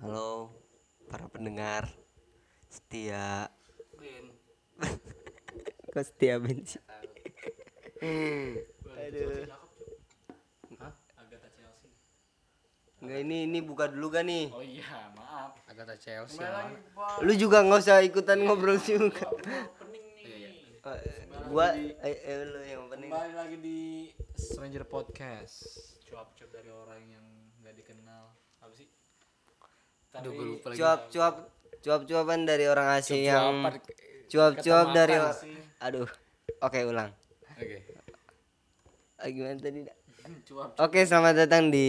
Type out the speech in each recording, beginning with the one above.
Halo para pendengar setia. Kok setia Ben sih? Aduh. Agatha Chelsea. Enggak ini ini buka dulu kan nih. Oh iya, maaf. Agatha Chelsea lagi. Lu juga nggak usah ikutan ngobrol juga. Opening nih. Eh, gua eh, eh, lu yang penting. Kembali lagi di Stranger Podcast. Cuap-cuap dari orang yang nggak dikenal. Apa sih? Aduh gue lupa lagi Cuap-cuap cuap-cuapan dari orang asing yang cuap-cuap dari sih. Aduh. Oke, ulang. Oke Ah, gimana tadi? Dak? Cuap. Oke, selamat datang di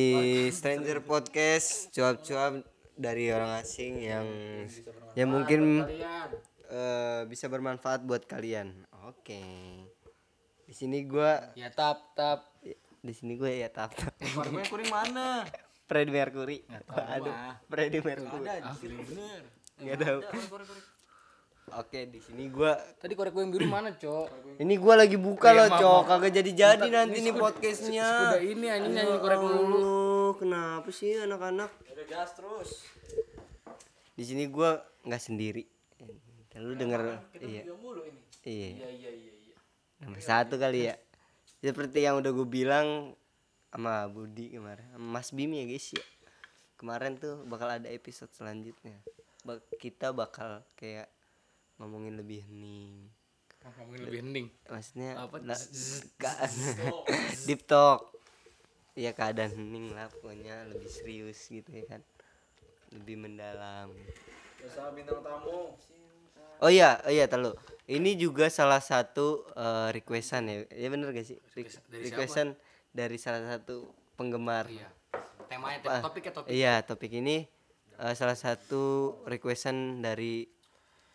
Stranger Podcast, cuap-cuap dari orang asing yang yang mungkin eh, bisa bermanfaat buat kalian. Oke. Di sini gua Ya tap tap di sini gue ya tap tap. Warungnya kuring mana? Freddie Mercury. Aduh. Freddie Mercury. Anjir, bener. Enggak tahu. Oke, di sini gua Tadi korek gue yang biru mana cok ini gua lagi buka loh, Cok. Kagak jadi-jadi nanti nih Udah podcastnya. ini anjing nyanyi korek Ya dulu Allah, kenapa sih anak-anak? Udah gas terus. Di sini gua nggak sendiri. Lu denger iya. video mulu ini. Iya. Iya, iya, iya, iya. Nomor satu kali ya. Seperti yang udah gue bilang sama Budi kemarin, sama Mas Bim ya guys ya. Kemarin tuh bakal ada episode selanjutnya. Ba- kita bakal kayak ngomongin lebih hening. Ngomongin lebih hening Maksudnya Apa? deep talk. Ya keadaan hening lah pokoknya lebih serius gitu ya kan. Lebih mendalam. Bersama bintang tamu. Oh iya, oh iya terlalu. Ini juga salah satu eh, requestan ya. Ya bener gak sih? Re- requestan dari salah satu penggemar. Iya Temanya Apa? topiknya topik Iya, topik ini eh, salah satu requestan dari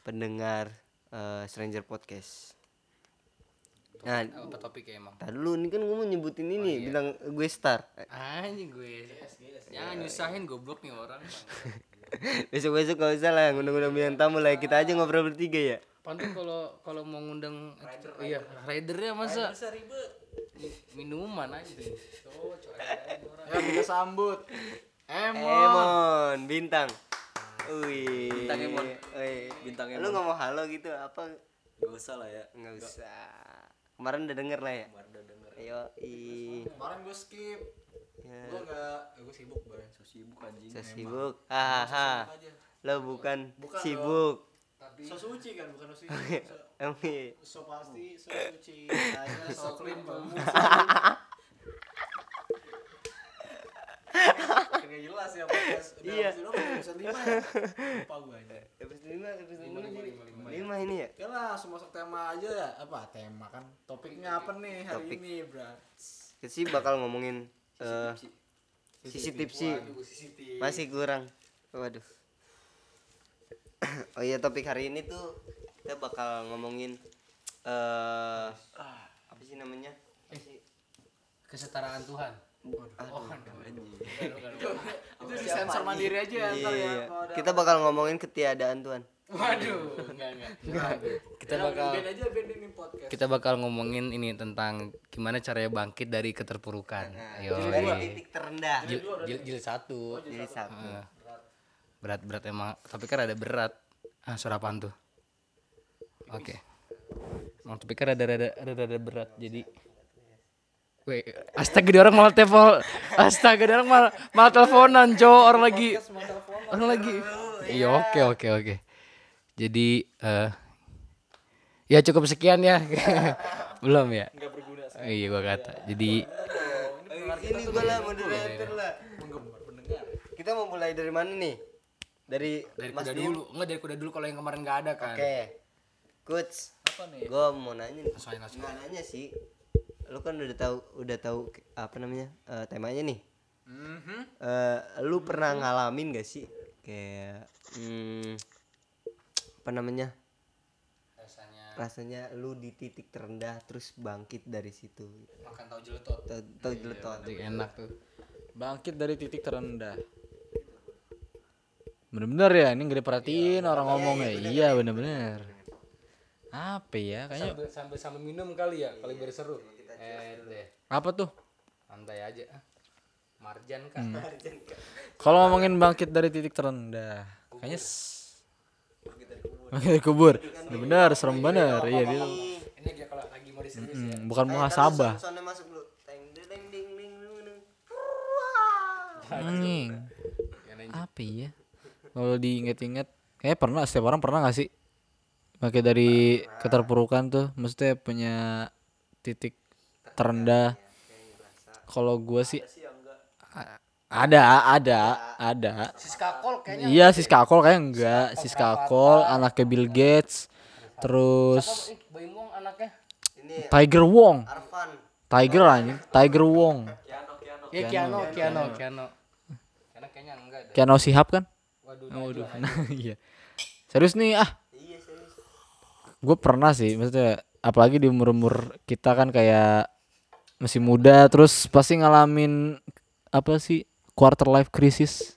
pendengar eh, Stranger Podcast. Nah, Apa topiknya emang tadi dulu ini kan gue mau nyebutin ini, bilang gue star. Anjing gue Jangan nyusahin goblok nih orang Besok-besok gak usah lah ngundang-ngundang bintang tamu lah. Kita aja ngobrol bertiga ya. Pantu kalau kalau mau ngundang iya ridernya masa Bisa ribet. Minuman aja. Ya, kita sambut. Emon. Emon bintang. Wih. Bintang Emon. Wih. Bintang Lu ngomong halo gitu apa? Gak usah lah ya. Enggak usah. Kemarin udah denger lah ya. Kemarin udah denger. Ayo, i. Kemarin gue skip. Ya, Gue gak, gue sibuk banget. So sibuk anjing. so sibuk. Hahaha. Lo bukan, Bukan sibuk. Tapi so suci kan, bukan so sibuk. So, so pasti so suci. So clean banget. Makin gak jelas ya podcast. Udah Iya. episode 5 ya? Lupa gue aja. Episode lima, episode lima, lima, jadi lima, lima, lima ini ya. Ya lah, masuk tema aja ya. Apa tema kan? Topiknya apa nih hari Topik. ini, Bro? Kita sih bakal ngomongin eh sisi tipsi. Masih kurang. Waduh. Oh iya topik hari ini tuh kita bakal ngomongin eh apa sih namanya? Apa sih? kesetaraan Tuhan Aduh, Itu disensor mandiri aja ya, ntar ya. Iya. kalau ada- Kita bakal ngomongin ketiadaan Tuhan. waduh enggak enggak kita Ya, bakal aja band ini podcast. kita bakal ngomongin ini tentang gimana caranya bangkit dari keterpurukan Ayo, Dari titik terendah. jil, jil, jilid satu Jadi satu. Ah. Berat berat emang. Tapi kan ada berat. Ah suara apaan tuh? Oke. Emang tapi kan ada ada ada ada berat jadi Weh, astaga dia orang malah telepon. Astaga dia orang malah malah teleponan jo. Orang lagi orang lagi. Iya oke oke oke. Jadi eh ya cukup sekian ya. Belum ya? Enggak berguna sih. iya gua kata. Jadi Ini gua lah moderator lah. Kita mau mulai dari mana nih? Dari dari Mas kuda dulu enggak dari kuda dulu kalau yang kemarin nggak ada kan Oke. Coach, Apa nih? gua mau nanya nih. Langsung aja, langsung. Nggak nanya sih. Lu kan udah tahu udah tahu apa namanya? eh, temanya nih. Mhm. Eh, lu pernah ngalamin gak sih kayak hmm, apa namanya? rasanya Rasanya lu di titik terendah terus bangkit dari situ. makan tahu jeletot Tahu tahu jeletot. Enak tuh Bangkit dari titik terendah. Bener-bener ya, ini gak diperhatiin orang ngomongnya. Iya bener-bener. Apa ya? Kayaknya sambil sambil sambil minum kali ya kali biar seru eh deh apa tuh? santai aja Marjan kan Kalau ngomongin bangkit dari titik terendah, kayaknya s- bangkit dari kubur. Udah benar, serem bener. Iya dia. ini dia kalau lagi mau diserius ya Hmm, bukan muhasabah. Masuk dulu. Ding ding ding ding Apa ya? Kalau diinget-inget, kayak pernah setiap orang pernah gak sih? Bangkit dari keterpurukan tuh, maksudnya punya titik terendah. Kalau gua sih ada, ada, ada. Kol kayaknya Iya, Siska Kol kayak enggak. Siska Kol anaknya Bill Gates. Terus eh anaknya Tiger Wong. Arfan. Tiger anjing, Tiger Wong. ya Kiano Kiano Kiano Kiano kayaknya enggak deh Keanu Sihab kan? Oh, waduh. Nah, iya. Serius nih ah, Iya serius. gue pernah sih maksudnya apalagi di umur-umur kita kan kayak masih muda terus pasti ngalamin apa sih quarter life crisis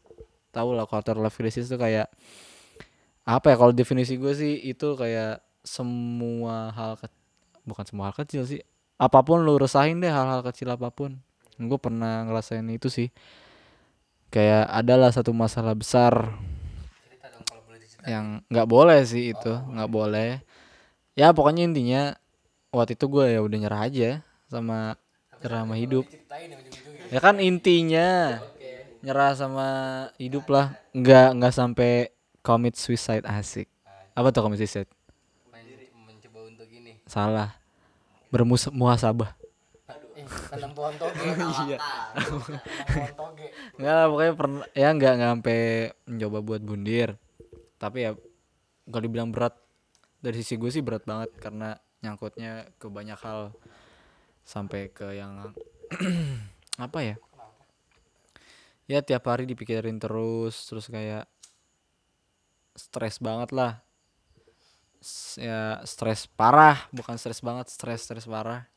tahu lah quarter life crisis tuh kayak apa ya kalau definisi gue sih itu kayak semua hal ke- bukan semua hal kecil sih apa pun lu resahin deh hal-hal kecil apa pun gue pernah ngerasain itu sih kayak adalah satu masalah besar cerita dong kalau boleh diceritain yang nggak boleh sih itu nggak boleh. Ya pokoknya intinya waktu itu gue ya udah nyerah aja sama nyerah sama hidup. Ya kan intinya nyerah sama hidup lah. Nggak nggak sampai commit suicide asik. Apa tuh commit suicide? Men- mencoba untuk ini salah. Bermus muhasabah. Eh tanam pohon toge iya lah, pokoknya pernah ya nggak nggak sampai mencoba buat bundir tapi ya kalau dibilang berat. Dari sisi gue sih berat banget karena nyangkutnya ke banyak hal. Sampai ke yang apa ya? Ya tiap hari dipikirin terus terus kayak stres banget lah. Ya stres parah. Bukan stres banget stres stres parah.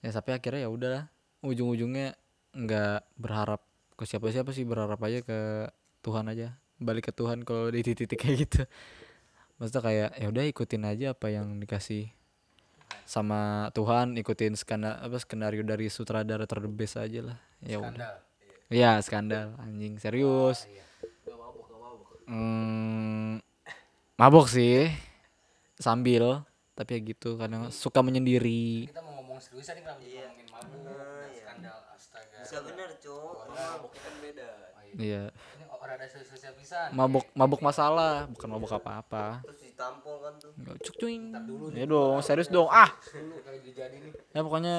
Ya tapi akhirnya ya udahlah ujung-ujungnya nggak berharap ke siapa-siapa sih berharap aja ke Tuhan aja balik ke Tuhan kalau di titik kayak gitu. Maksudnya kayak ya udah ikutin aja apa yang dikasih sama Tuhan ikutin skena apa skenario dari sutradara terbes aja lah. Ya udah. Ya skandal. Anjing serius. Iya. Hmm, mabok sih sambil. Tapi ya gitu kadang suka menyendiri. Kita mau ngomong seriusan nih kenapa jadi ngomongin mabuk? Skandal astaga. Bisa bener cuk. mabuknya kan beda. Iya ini orang ada serius-seriusnya pisan. Mabok mabok masalah bukan mabok apa-apa. Terus ditampol kan tuh. Nggak, cuk cuing. Ya dong serius dong. Ah! Dulu ya pokoknya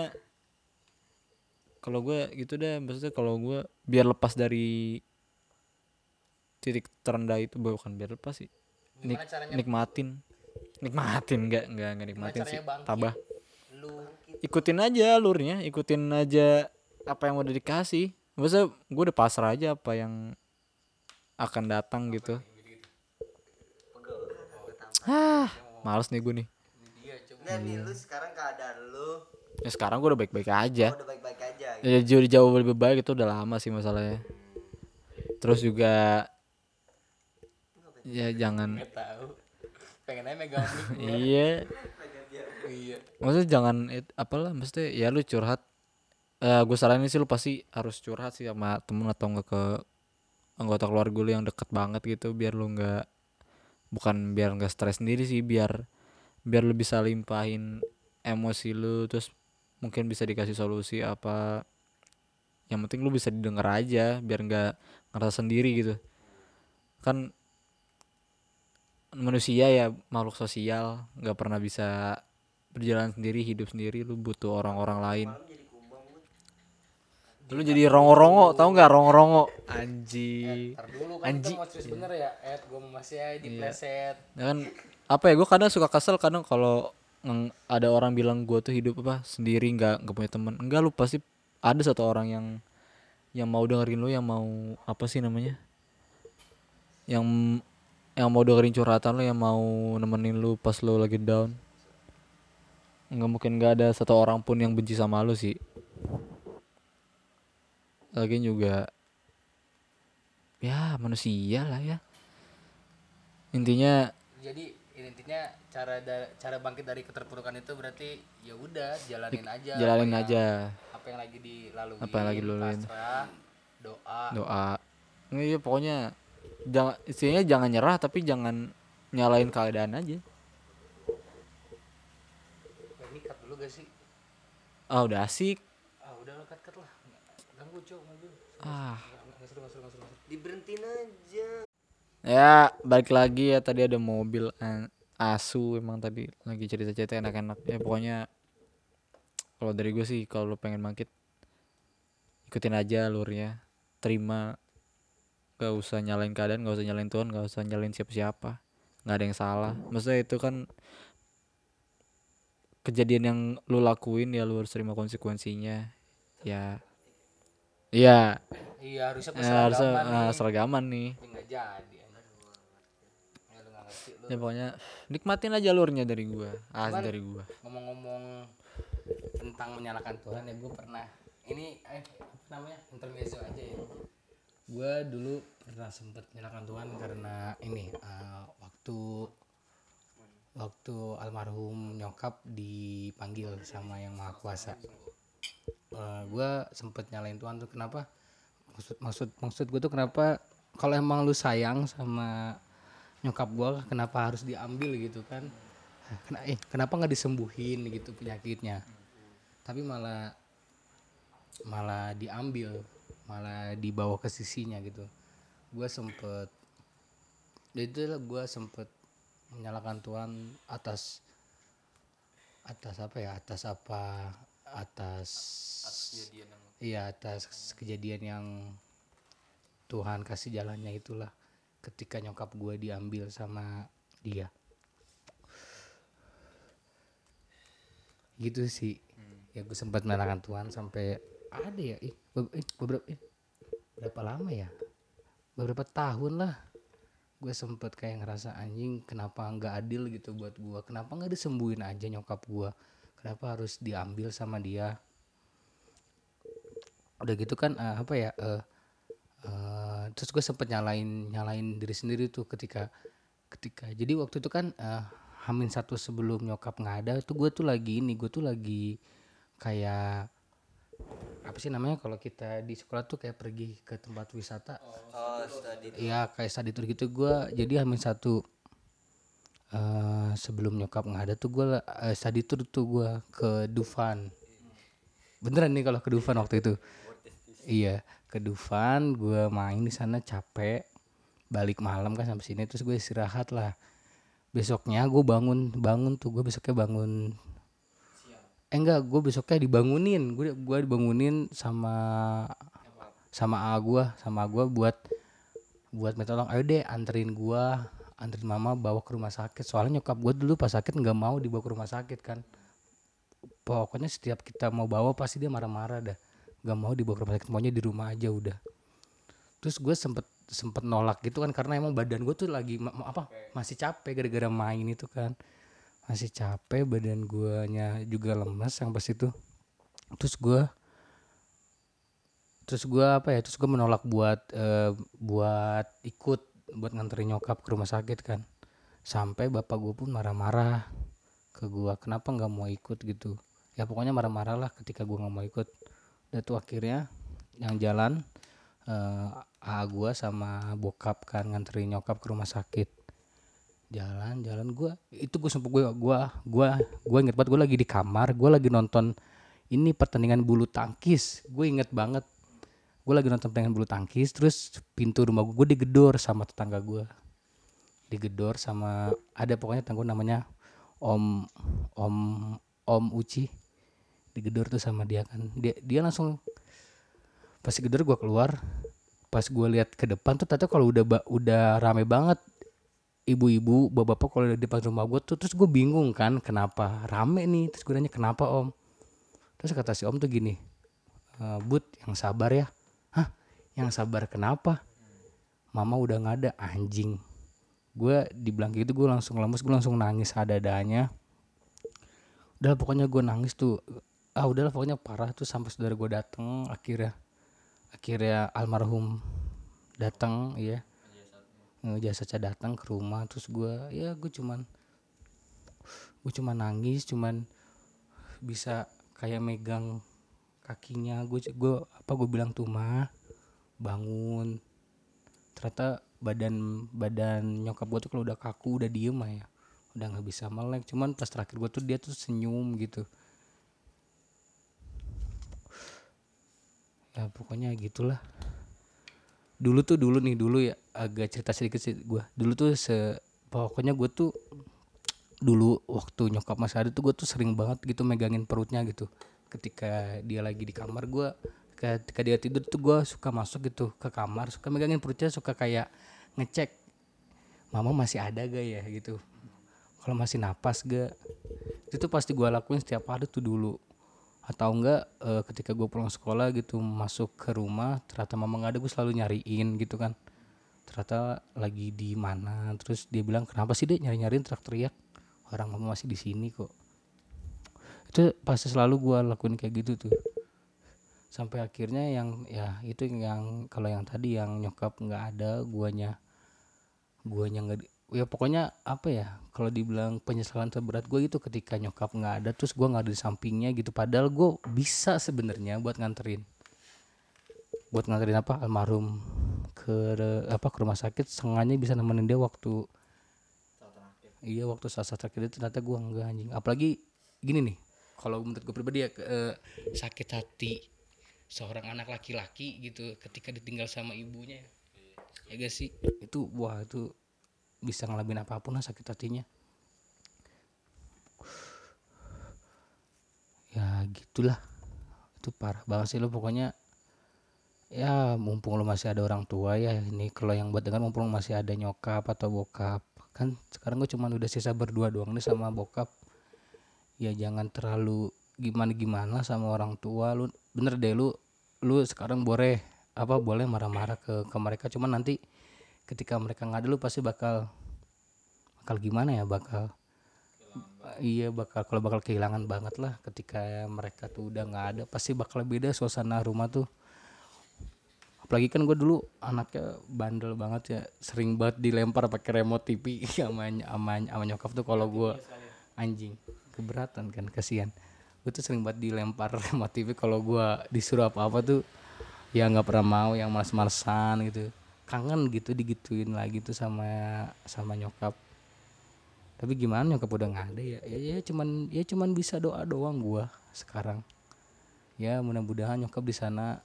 kalau gue gitu deh maksudnya kalau gue biar lepas dari titik terendah itu bukan biar lepas sih. Nik- nikmatin. Nikmatin enggak enggak enggak nikmatin sih. bangkit? tabah. Lu ikutin aja alurnya ikutin aja apa yang udah dikasih. Maksudnya gue udah pasrah aja apa yang akan datang gitu. Ah males nih gue nih. Enggak lu sekarang keadaan lu. Ya sekarang gue udah baik-baik aja. Udah baik-baik aja. gitu. ya jauh jauh lebih baik itu udah lama sih masalahnya. Terus juga ya jangan. Nggak tahu. Pengen aja megang mic. Gua. iya. Iya. Maksudnya jangan it- apalah maksudnya ya lu curhat. Eh gue saranin sih lu pasti harus curhat sih sama temen atau enggak ke anggota keluarga lu yang deket banget gitu biar lu nggak bukan biar nggak stres sendiri sih biar biar lu bisa limpahin emosi lu terus mungkin bisa dikasih solusi apa yang penting lu bisa didengar aja biar nggak ngerasa sendiri gitu. Kan manusia ya makhluk sosial nggak pernah bisa berjalan sendiri hidup sendiri lu butuh orang-orang lain lu jadi rongo-rongo tau nggak rongo-rongo? Anjing ntar dulu kan Anji- kita mau serius bener ya Ed mau masih aja di pleset ya kan apa ya gue kadang suka kesel kadang kalau ada orang bilang gue tuh hidup apa sendiri nggak nggak punya teman enggak lu pasti ada satu orang yang yang mau dengerin lu yang mau apa sih namanya? Yang yang mau dengerin curhatan lu yang mau nemenin lu pas lu lagi down. Nggak mungkin nggak ada satu orang pun yang benci sama lu sih lagian juga ya manusia lah ya. Intinya jadi intinya cara da- cara bangkit dari keterpurukan itu berarti ya udah jalanin aja jalanin apa yang- aja apa yang lagi dilalui Apa yang lagi dilaluin. pasrah doa. Doa. Nggak, iya pokoknya jangan istilahnya jangan nyerah tapi jangan nyalain keadaan aja. Ini cut dulu gak sih? Ah udah asik ah udah lah cut cut lah Nggak- ganggu cok mobil ah. Nggak- nggak seru nggak seru nggak seru nggak seru. diberhentiin aja. Ya balik lagi ya tadi ada mobil asu emang tadi. Lagi cerita-cerita enak-enak. Ya pokoknya kalau dari gue sih kalau lo pengen bangkit ikutin aja alurnya terima. Gak usah nyalain keadaan gak usah nyalain Tuhan gak usah nyalain siapa-siapa. Nggak ada yang salah. Maksudnya itu kan kejadian yang lu lakuin ya lu harus terima konsekuensinya. Ya iya. Iya harusnya ya, harusnya keseragaman ah, nih. seragaman nih. Ini nggak jadi ya lu nggak ngerti lu. Ya pokoknya nikmatin aja alurnya dari gua Cuman- dari gua. ngomong-ngomong tentang menyalahkan Tuhan ya gue pernah ini eh apa namanya intermezzo aja ya. Gue dulu pernah sempet menyalahkan Tuhan karena ini eh, waktu waktu almarhum nyokap dipanggil sama yang maha kuasa gue sempet nyalain Tuhan tuh kenapa? Maksud maksud maksud gue tuh kenapa kalau emang lu sayang sama nyokap gue kenapa harus diambil gitu kan? Eh, kenapa nggak disembuhin gitu penyakitnya? Tapi malah malah diambil malah dibawa ke sisinya gitu. Gue sempet ya itu gue sempet menyalahkan Tuhan atas atas apa ya? Atas apa atas iya atas kejadian yang Tuhan kasih jalannya itulah ketika nyokap gue diambil sama dia. Gitu sih. Ya gue sempat menyalahkan Tuhan sampai ada ya ih, be- eh, beberapa eh, berapa lama ya? Beberapa tahun lah. Gue sempet kayak ngerasa anjing kenapa nggak adil gitu buat gue kenapa nggak disembuhin aja nyokap gue kenapa harus diambil sama dia? Udah gitu kan eh, apa ya eh, eh, terus gue sempet nyalain nyalain diri sendiri tuh ketika ketika. Jadi waktu itu kan eh, hamin satu sebelum nyokap nggak ada tuh gue tuh lagi ini gue tuh lagi kayak apa sih namanya kalau kita di sekolah tuh kayak pergi ke tempat wisata. Oh study Iya kayak study tour gitu. Gue jadi hamin satu eh sebelum nyokap nggak ada tuh gue uh, study tour tuh gue ke Dufan. Beneran nih kalau ke Dufan waktu itu? Iya ke Dufan gue main di sana capek. Balik malam kan sampai sini terus gue istirahat lah. Besoknya gue bangun bangun tuh gue besoknya bangun eh enggak gue besoknya dibangunin. Gue gue dibangunin sama sama A gue sama gue buat buat minta tolong ayo deh anterin gua anterin mama bawa ke rumah sakit. Soalnya nyokap gue dulu pas sakit nggak mau dibawa ke rumah sakit kan. Pokoknya setiap kita mau bawa pasti dia marah-marah dah. Nggak mau dibawa ke rumah sakit maunya di rumah aja udah. Terus gue sempet sempet nolak gitu kan karena emang badan gue tuh lagi ma- apa masih capek gara-gara main itu kan. Masih capek badan guanya juga lemes yang pas itu. Terus gue terus gua apa ya terus gue menolak buat eh, buat ikut buat nganterin nyokap ke rumah sakit kan. Sampai bapak gue pun marah-marah ke gua kenapa nggak mau ikut? gitu. Ya pokoknya marah-marah lah ketika gua nggak mau ikut. Dan tuh akhirnya yang jalan eh A gua sama bokap kan nganterin nyokap ke rumah sakit. Jalan jalan gua itu gue sumpah gue gua gua gua inget banget gue lagi di kamar gue lagi nonton ini pertandingan bulu tangkis. Gue inget banget gue lagi nonton pertandingan bulu tangkis terus pintu rumah gue, digedor sama tetangga gue digedor sama ada pokoknya tetangga namanya om om om uci. Digedor tuh sama dia kan. Dia dia langsung pas digedor gue keluar pas gue lihat ke depan tuh ternyata kalau udah udah rame banget ibu-ibu bapak-bapak kalau di depan rumah gue tuh terus gue bingung kan kenapa rame nih? Terus gue nanya kenapa om? Terus kata si om tuh gini "E, but yang sabar ya yang sabar kenapa? Mama udah nggak ada anjing. Gue dibilang gitu gue langsung lemes gue langsung nangis ada-adanya. Udah pokoknya gue nangis tuh. Ah udahlah pokoknya parah tuh sampai saudara gue datang akhirnya akhirnya almarhum datang ya jasa Caca datang ke rumah terus gue ya gue cuman gue cuman nangis cuman bisa kayak megang kakinya. Gue gue apa gue bilang tuh mah bangun. Ternyata badan badan nyokap gue tuh kalau udah kaku udah diem ya. Udah nggak bisa melek. Cuman pas terakhir gue tuh dia tuh senyum gitu. Ya pokoknya gitulah. Dulu tuh dulu nih dulu ya. Agak cerita sedikit sih gue dulu tuh se pokoknya gue tuh dulu waktu nyokap masih ada tuh gue tuh sering banget gitu megangin perutnya gitu. Ketika dia lagi di kamar gue ketika dia tidur tuh gue suka masuk gitu ke kamar suka megangin perutnya suka kayak ngecek mama masih ada gak ya? gitu. Kalau masih napas gak itu pasti gue lakuin setiap hari tuh dulu. Atau enggak eh, ketika gue pulang sekolah gitu masuk ke rumah ternyata mama nggak ada gue selalu nyariin gitu kan. Ternyata lagi di mana terus dia bilang kenapa sih dek nyari nyariin teriak-teriak? Orang mama masih di sini kok. Itu pasti selalu gue lakuin kayak gitu tuh sampai akhirnya yang ya itu yang kalau yang tadi yang nyokap nggak ada guanya guanya nggak ya pokoknya apa ya kalau dibilang penyesalan terberat gue itu ketika nyokap nggak ada terus gue nggak ada di sampingnya gitu. Padahal gue bisa sebenarnya buat nganterin buat nganterin apa almarhum ke apa ke rumah sakit sengaja bisa nemenin dia waktu iya waktu saat terakhir itu ternyata gue enggak anjing. Apalagi gini nih kalau menurut gue pribadi ya ke- eh, sakit hati seorang anak laki-laki gitu ketika ditinggal sama ibunya. Ya gak sih? Itu wah itu bisa ngelamin apa pun lah sakit hatinya. Ya gitulah. Itu parah banget sih lo pokoknya ya mumpung lo masih ada orang tua ya ini kalau yang buat dengar mumpung masih ada nyokap atau bokap. Kan sekarang gue cuman udah sisa berdua doang nih sama bokap. Ya jangan terlalu gimana gimana sama orang tua lu bener deh lu lu sekarang boleh apa boleh marah-marah ke ke mereka. Cuman nanti ketika mereka nggak ada lu pasti bakal bakal gimana ya bakal iya bakal kalau bakal kehilangan banget lah ketika mereka tuh udah nggak ada pasti bakal beda suasana rumah tuh. Apalagi kan gue dulu anaknya bandel banget ya sering banget dilempar pakai remote TV sama sama, sama nyokap tuh kalau gue anjing keberatan kan kasihan gue tuh sering banget dilempar remote TV kalau gue disuruh apa apa tuh ya nggak pernah mau yang males-malesan gitu. Kangen gitu digituin lagi tuh sama sama nyokap. Tapi gimana nyokap udah nggak ada ya? Ya, ya cuman ya cuman bisa doa doang gua sekarang. Ya mudah-mudahan nyokap di sana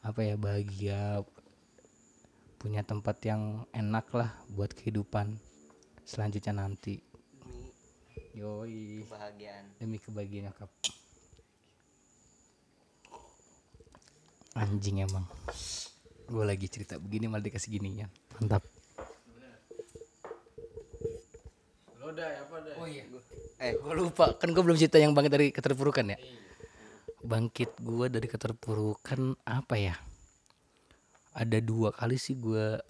apa ya bahagia punya tempat yang enak lah buat kehidupan selanjutnya nanti yoi. Kebahagiaan. Demi kebahagiaan nyokap. Anjing emang. Gue lagi cerita begini malah dikasih ginian mantap. Oh iya. Eh gue lupa. Kan gue belum cerita yang bangkit dari keterpurukan ya? Bangkit gue dari keterpurukan apa ya? Ada dua kali sih gue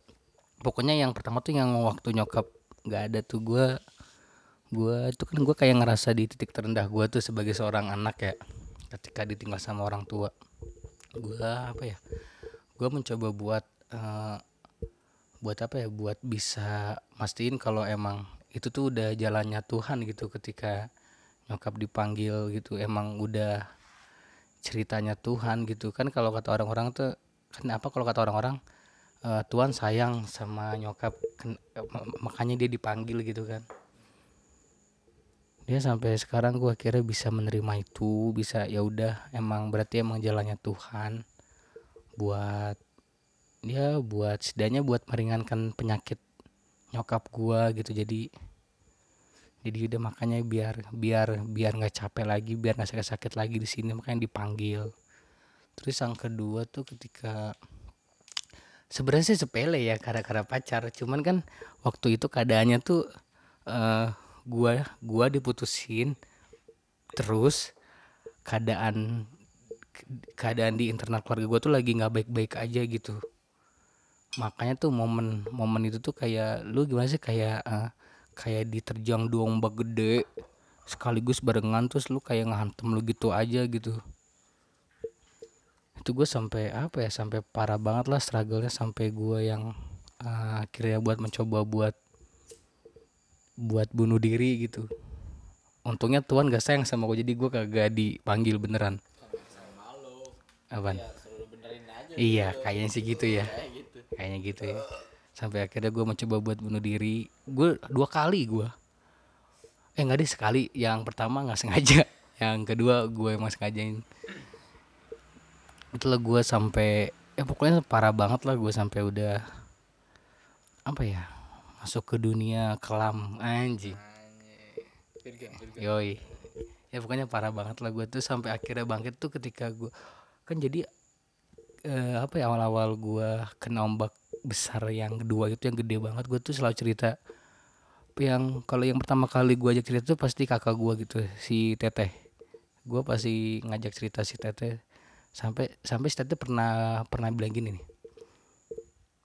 pokoknya yang pertama tuh yang waktu nyokap nggak ada tuh gue gue itu kan gue kayak ngerasa di titik terendah gue tuh sebagai seorang anak ya ketika ditinggal sama orang tua. Gue apa ya gue mencoba buat eh, buat apa ya buat bisa mastiin kalau emang itu tuh udah jalannya Tuhan gitu ketika nyokap dipanggil gitu emang udah ceritanya Tuhan gitu. Kan kalau kata orang-orang tuh kenapa kalau kata orang-orang eh, Tuhan sayang sama nyokap ken- eh, ma- makanya dia dipanggil gitu kan dia sampai sekarang gua kira bisa menerima itu bisa ya udah emang berarti emang jalannya Tuhan buat ya buat setidaknya buat meringankan penyakit nyokap gua gitu. Jadi jadi udah makanya biar biar biar nggak capek lagi biar nggak sakit-sakit lagi di sini makanya dipanggil. Terus yang kedua tuh ketika sebenarnya sepele ya gara-gara pacar. Cuman kan waktu itu keadaannya tuh eh gua gua diputusin terus keadaan keadaan di internal keluarga gua tuh lagi nggak baik-baik aja gitu. Makanya tuh momen momen itu tuh kayak lu gimana sih? Kayak eh, kayak diterjang dua ombak gede sekaligus barengan terus lu kayak ngehantem lu gitu aja gitu. Itu gue sampai apa ya? Sampai parah banget lah struggle-nya sampai gue yang eh, akhirnya buat mencoba buat buat bunuh diri gitu. Untungnya Tuhan gak sayang sama gue jadi gue kagak dipanggil beneran. Apaan? Iya kayaknya sih gitu ya. Kayaknya gitu ya. Sampai akhirnya gue mencoba buat bunuh diri. Gue dua kali gue eh nggak deh sekali. Yang pertama nggak sengaja. Yang kedua gue emang sengajain. Itulah gue sampai ya pokoknya parah banget lah gue sampai udah apa ya masuk ke dunia kelam anjing. Yoi. Ya pokoknya parah banget lah gue tuh sampai akhirnya bangkit tuh ketika gue kan jadi eh, apa ya awal-awal gue kena ombak besar yang kedua itu yang gede banget gue tuh selalu cerita yang kalau yang pertama kali gue ajak cerita tuh pasti kakak gue gitu si teteh. Gue pasti ngajak cerita si teteh sampai sampai si teteh pernah pernah bilang gini nih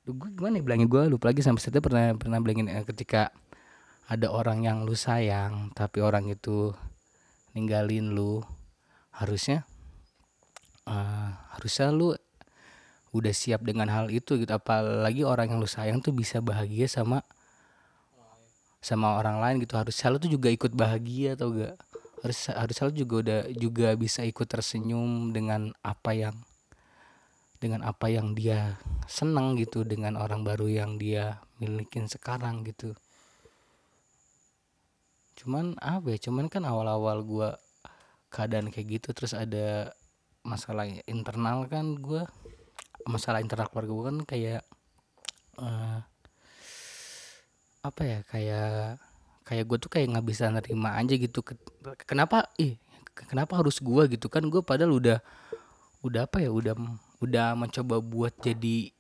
gue gimana ya bilangnya gue lupa lagi sampai teteh pernah pernah bilang gini eh, ketika ada orang yang lu sayang tapi orang itu ninggalin lu harusnya eh, harusnya lu udah siap dengan hal itu gitu. Apalagi orang yang lu sayang tuh bisa bahagia sama sama orang lain gitu. Harusnya lu tuh juga ikut bahagia atau gak? Harus harusnya lu juga udah juga bisa ikut tersenyum dengan apa yang dengan apa yang dia senang gitu dengan orang baru yang dia milikin sekarang gitu. Cuman apa ya cuman kan awal-awal gua keadaan kayak gitu terus ada masalah internal kan gua masalah internal keluarga gue kan kayak eh, apa ya kayak kayak gue tuh kayak nggak bisa nerima aja gitu Ke- kenapa ih kenapa harus gua gitu kan? Gue padahal udah udah apa ya udah udah mencoba buat jadi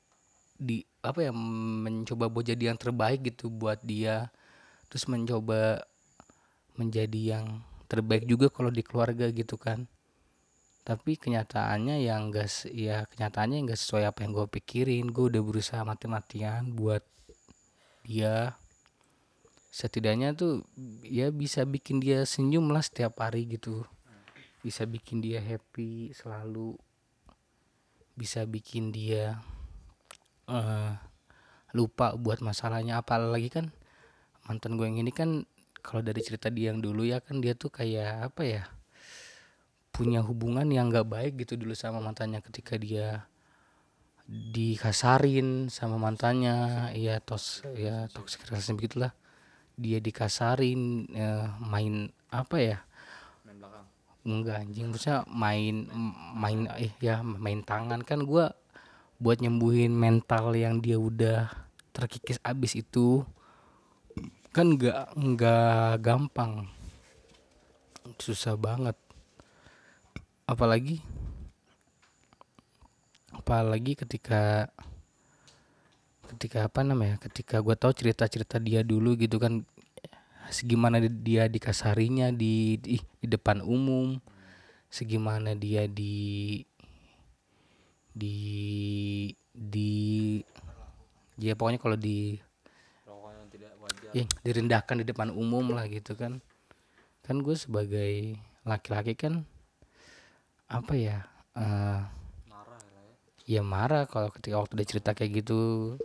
di apa ya mencoba buat jadi yang terbaik gitu buat dia. Terus mencoba menjadi yang terbaik juga kalau di keluarga gitu kan. Tapi kenyataannya yang enggak ya kenyataannya enggak sesuai apa yang gue pikirin. Gue udah berusaha mati-matian buat dia. Setidaknya tuh ya bisa bikin dia senyum lah setiap hari gitu. Bisa bikin dia happy selalu bisa bikin dia eh lupa buat masalahnya. Apalagi kan mantan gue yang ini kan kalau dari cerita dia yang dulu ya kan dia tuh kayak apa ya punya hubungan yang gak baik gitu dulu sama mantannya ketika dia dikasarin sama mantannya. Ya tos ya toxic relationship begitulah. Dia dikasarin eh, main apa ya enggak anjing. Maksudnya main main eh ya main tangan. Kan gua buat nyembuhin mental yang dia udah terkikis abis itu kan nggak nggak gampang. Susah banget. Apalagi apalagi ketika ketika apa namanya ketika gue tahu cerita cerita dia dulu gitu kan segimana di- dia dikasarinya di, di di depan umum. Segimana dia di di di ya pokoknya kalau di ya, direndahkan di depan umum lah gitu kan. Kan gue sebagai laki-laki kan apa ya eh ya marah kalau ketika waktu dia cerita kayak gitu.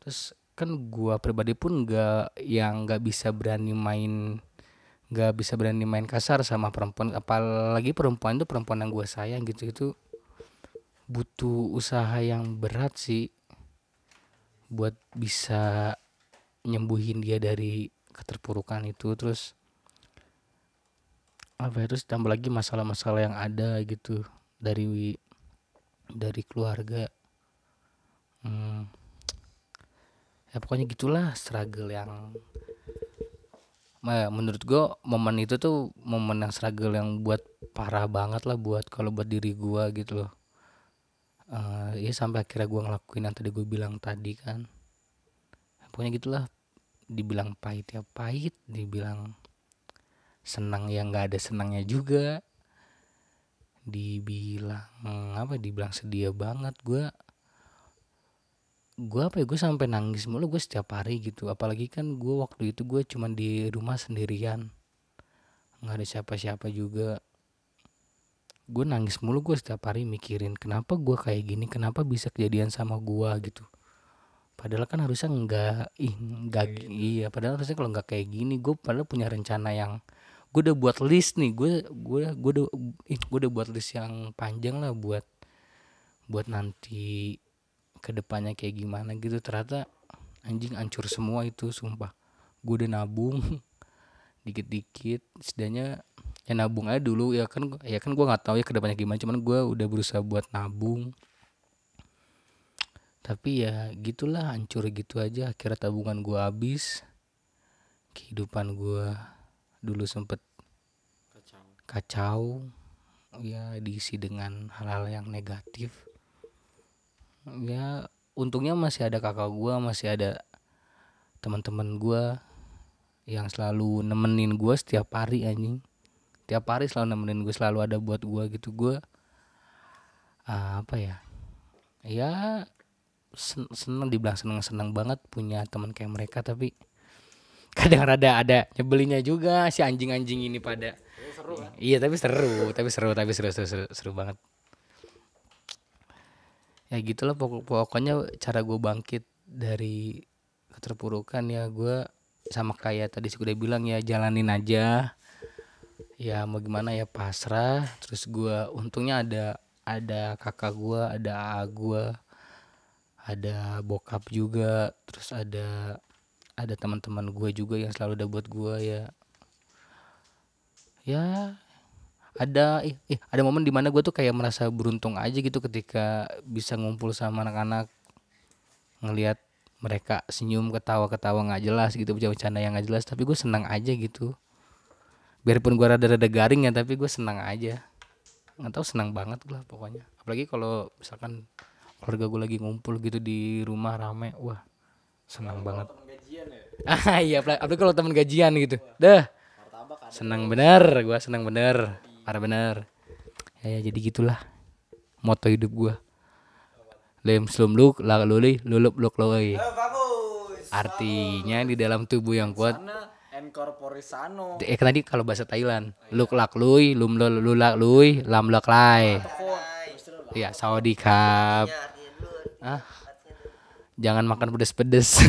Terus kan gua pribadi pun nggak yang nggak bisa berani main nggak bisa berani main kasar sama perempuan. Apalagi perempuan itu perempuan yang gua sayang gitu itu butuh usaha yang berat sih buat bisa nyembuhin dia dari keterpurukan itu. Terus apa ya terus tambah lagi masalah-masalah yang ada gitu dari dari keluarga. Hmm, ya pokoknya gitulah struggle yang Ma- menurut gue momen itu tuh momen yang struggle yang buat parah banget lah buat kalau buat diri gua gitu loh. Eh, ya sampai akhirnya gua ngelakuin yang tadi gue bilang tadi kan. Pokoknya gitulah dibilang pahit ya pahit dibilang senang ya nggak ada senangnya juga. Dibilang apa dibilang sedia banget gua gua apa ya gue sampai nangis mulu gue setiap hari gitu. Apalagi kan gue waktu itu gue cuman di rumah sendirian. Nggak ada siapa-siapa juga. Gue nangis mulu gue setiap hari mikirin kenapa gue kayak gini? Kenapa bisa kejadian sama gua gitu? Padahal kan harusnya enggak ih enggak iya padahal harusnya kalau nggak kayak gini gue padahal punya rencana yang gue udah buat list nih gue gue gue udah ih, gue udah buat list yang panjang lah buat buat nanti ke depannya kayak gimana gitu. Ternyata anjing hancur semua itu sumpah. Gue udah nabung dikit-dikit. Setidaknya ya nabung aja dulu. Ya kan ya kan gue nggak tahu ya ke depannya gimana. Cuman gue udah berusaha buat nabung. Tapi ya gitulah hancur gitu aja. Akhirnya tabungan gue habis. Kehidupan gue dulu sempet kacau. Ya diisi dengan hal-hal yang negatif ya untungnya masih ada kakak gue masih ada teman-teman gue yang selalu nemenin gue setiap hari anjing. Tiap hari selalu nemenin gue selalu ada buat gue gitu. Gue ah, apa ya? Ya sen- seneng dibilang seneng seneng banget punya teman kayak mereka tapi kadang rada ada nyebelinnya juga si anjing-anjing ini pada. Iya tapi seru tapi seru tapi seru seru, seru, seru banget ya gitulah pokok pokoknya cara gue bangkit dari keterpurukan ya gue sama kayak tadi sih udah bilang ya jalanin aja. Ya mau gimana ya pasrah. Terus gue untungnya ada ada kakak gue ada aa gue ada bokap juga terus ada ada teman-teman gue juga yang selalu ada buat gue ya. Ya ada ih, ih, ada momen di mana gue tuh kayak merasa beruntung aja gitu ketika bisa ngumpul sama anak-anak ngelihat mereka senyum ketawa-ketawa nggak jelas gitu bercanda yang nggak jelas tapi gue senang aja gitu. Biarpun gue rada-rada garing ya tapi gue senang aja. Nggak tahu senang banget lah pokoknya. Apalagi kalau misalkan keluarga gue lagi ngumpul gitu di rumah rame wah senang banget. Ah iya apalagi apalagi kalau temen gajian gitu. Dah senang bener gue senang bener parah bener. Ya, ya jadi gitulah moto hidup gue lem slum luk lak luli lulup luk loi bagus. Artinya di dalam tubuh yang kuat Encorporisano. eh tadi kalau bahasa Thailand luk lak lui lum lo lulak lui lam lak lai ya saudi kap ah jangan makan pedes-pedes.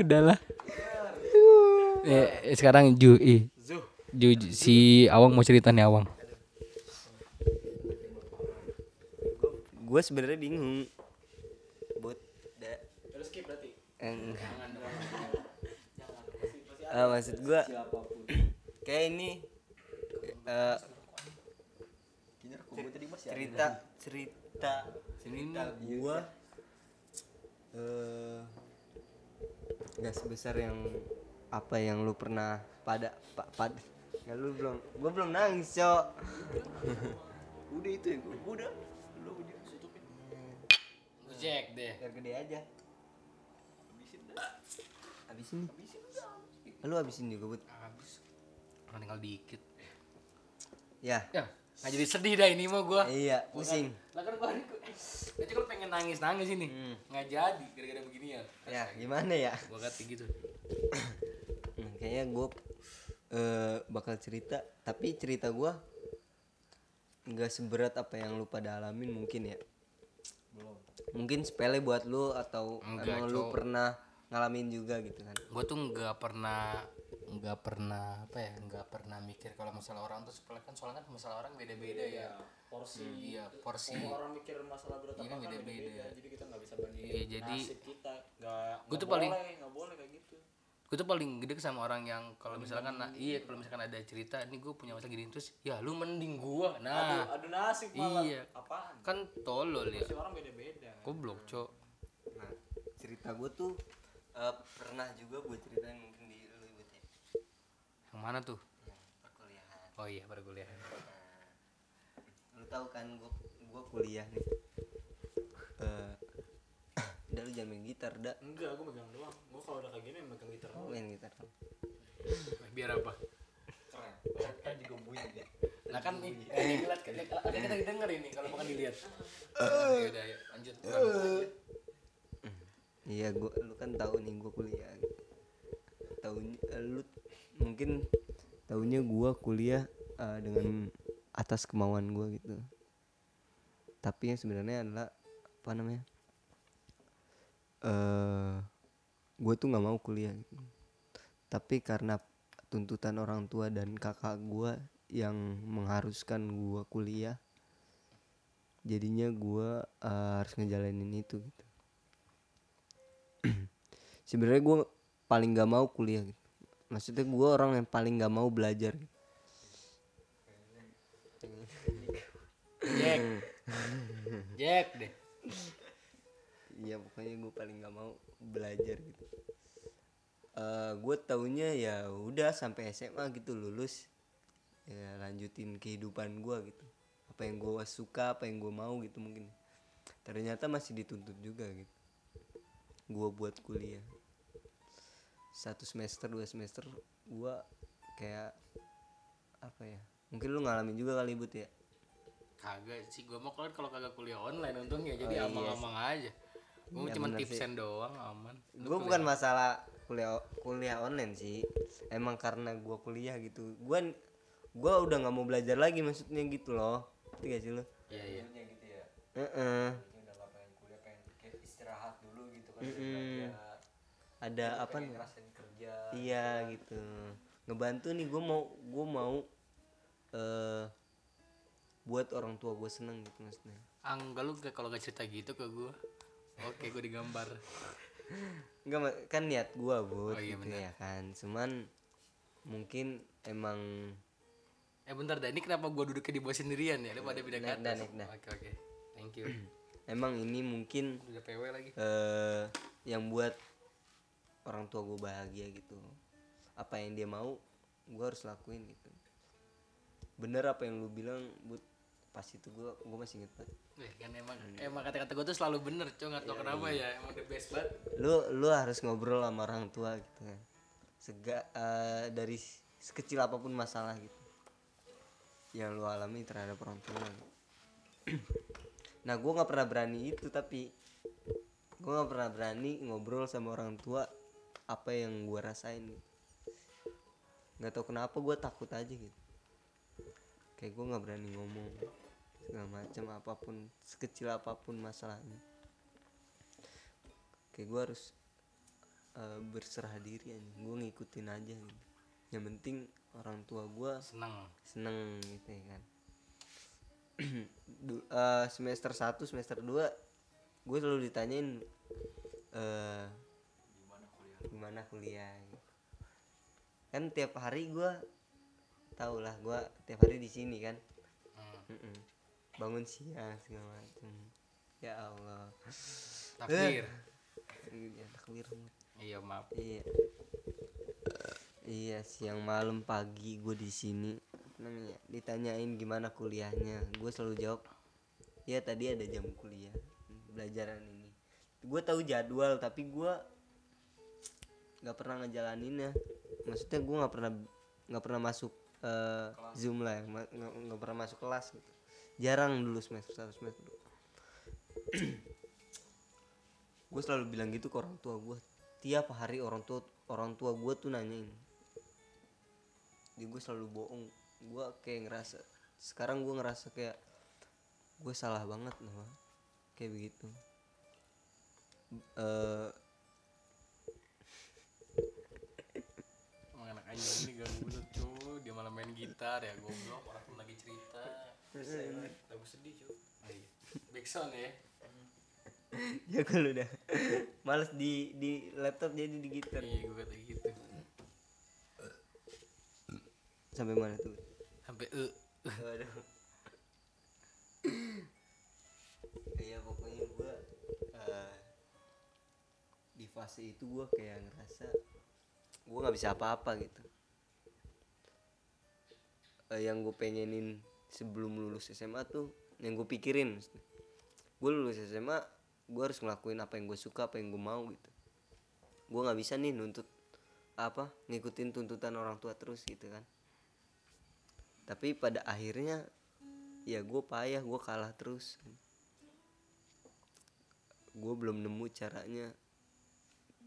Udahlah. Eh, sekarang Ju ih. Ju Ju- si Awang mau cerita nih Awang. Gue sebenarnya bingung. Buat da skip berarti Ah, maksud gue kayak ini eh, cerita cerita cerita gue eh nggak sebesar yang apa yang lu pernah pada pa, pada nggak lu belum gue belum nangis cok. Udah itu ya gue udah. Lu udah Jack deh. Biar gede aja. Habisin dah. Habisin? Nih lu habisin juga buat habis. Orang tinggal dikit. Ya. Ya nggak jadi sedih dah ini mah gua. Iya pusing. lah kan gua nanti kalau pengen nangis nangis ini nggak jadi gara-gara beginian ya. Gimana ya? Gua kata gitu. Hmm, kayaknya gue eh bakal cerita tapi cerita gue nggak seberat apa yang lu pada alamin mungkin ya. Mungkin sepele buat lu atau Enggak, emang lu pernah ngalamin juga gitu kan. Gua tuh nggak pernah nggak pernah apa ya nggak pernah mikir kalau masalah orang tuh sepele kan soalnya kan masalah orang beda-beda ya. porsi. Iya porsi. Orang mikir masalah berat Iya kan beda-beda. Jadi kita nggak bisa bandingin Iya, jadi kita. Nggak Gua tuh paling- nggak boleh kayak gitu. Gue tuh paling gede sama orang yang kalau misalkan nah, iya kalau misalkan ada cerita ini gue punya masalah gini terus ya lu mending gua. Nah. Adu nasib malah. iya. Apaan? kan tolol ya. Orang beda-beda. goblok cok. Nah cerita gue tuh eh, pernah juga gue ceritain mungkin di lu Bud, ya. Yang mana tuh? Yang perkuliahan. Oh iya perkuliahan. Lu tahu kan gue gue kuliah nih. Eh udah lu jangan main gitar dah Enggak, gue megang doang. Gue kalau udah kayak gini megang gitar Lu main gitar kan Eh, biar apa kan juga bunyi deh Nah kan nih, eh, dilihat kan, ada kita denger ini kalau bukan dilihat. Ya udah, ayo, lanjut. Iya, gua lu kan tahu nih gua kuliah. Tahu lu mungkin tahunya gua kuliah eh, dengan atas kemauan gua gitu. Tapi yang sebenarnya adalah apa namanya? Eh gue tuh nggak mau kuliah. Tapi karena tuntutan orang tua dan kakak gua yang mengharuskan gua kuliah jadinya gua eh, harus ngejalanin itu gitu sebenarnya gua paling gak mau kuliah gitu maksudnya gua orang yang paling gak mau belajar gitu. Jack Jack deh Iya pokoknya gue paling nggak mau belajar gitu. Eh gue taunya ya udah sampai SMA gitu lulus ya lanjutin kehidupan gue gitu. Apa yang gue suka, apa yang gue mau gitu mungkin. Ternyata masih dituntut juga gitu. Gue buat kuliah. Satu semester, dua semester gue kayak apa ya? Mungkin lu ngalamin juga kali but ya. Kagak sih gua mau kan kalau kagak kuliah online untungnya jadi iya amang-amang aja Gua Iya, cuma tipsen doang aman. Gue bukan masalah kuliah kuliah online sih. Emang karena gua kuliah gitu. Gua gua udah nggak mau belajar lagi maksudnya gitu loh. Ngerti gak sih lo Iya iya. Heeh. udah gak pengen kuliah pengen kayak istirahat dulu gitu kan ada apa nih? ngerasain kerja iya gitu ngebantu nih gue mau gue mau eh buat orang tua gue seneng gitu maksudnya. Angga lu kayak kalau gak cerita gitu ke gua Oke gua digambar. Enggak kan niat gue buat Oh, iya, gitu bener. ya kan. Cuman mungkin emang Eh bentar dah ini kenapa gua duduknya di bawah sendirian ya? Lu pada Naik dah, atas. naik dah. Oke oke. Thank you. Emang ini mungkin Udah PW lagi. eh yang buat orang tua gue bahagia gitu. Apa yang dia mau gue harus lakuin gitu. Bener apa yang lu bilang buat pas itu gue gue masih inget banget Wih, kan emang emang kata-kata gue tuh selalu bener, cowok nggak tau kenapa ya, emang the best banget. lu lu harus ngobrol sama orang tua gitu kan sega eh, dari sekecil apa pun masalah gitu yang lu alami terhadap orang tua gitu. nah gue nggak pernah berani itu tapi gue nggak pernah berani ngobrol sama orang tua apa yang gue rasain gitu. nggak tahu kenapa gue takut aja gitu kayak gue nggak berani ngomong segala macam apa pun sekecil apa pun masalahnya kayak gue harus eh, berserah diri aja gue ngikutin aja gitu yang penting orang tua gue Seneng. seneng gitu ya kan Du- eh, semester 1 semester 2 gue selalu ditanyain eh gimana kuliah gitu. kan tiap hari gue tau lah gue tiap hari di sini kan. Hmm. Bangun siang segala macam ya Allah. Takbir. ya takbir. Iya maaf. iya. Iya siang malam pagi gue di sini. Namanya ditanyain gimana kuliahnya. Gue selalu jawab ya tadi ada jam kuliah belajaran ini. Gue tahu jadwal tapi gue nggak pernah ngejalaninnya. Maksudnya gue nggak pernah nggak pernah masuk eh, zoom lah ya, nggak pernah masuk kelas gitu. Jarang dulu semester satu semester dua. Gue selalu bilang gitu ke orang tua gue tiap hari orang tua orang tua gue tuh nanyain. Jadi gue selalu bohong. Gue kayak ngerasa sekarang gue ngerasa kayak gue salah banget loh kayak begitu. Emang anak anjing ini gak bener cuy, malah main gitar ya goblok orang pun lagi cerita. Lagu sedih cuy. Oh, iya. Backsound ya. ya kalau udah males di di laptop jadi di gitar Iya gue kata gitu. sampai mana tuh Sampai eh Waduh. Iya pokoknya gue di fase itu gue kayak ngerasa gue nggak bisa apa-apa gitu. Eh, yang gue pengenin sebelum lulus SMA tuh yang gue pikirin, gue lulus SMA gue harus ngelakuin apa yang gue suka, apa yang gue mau gitu. Gue nggak bisa nih nuntut apa ngikutin tuntutan orang tua terus gitu kan. Tapi pada akhirnya ya gue payah gue kalah terus. Gue belum nemu caranya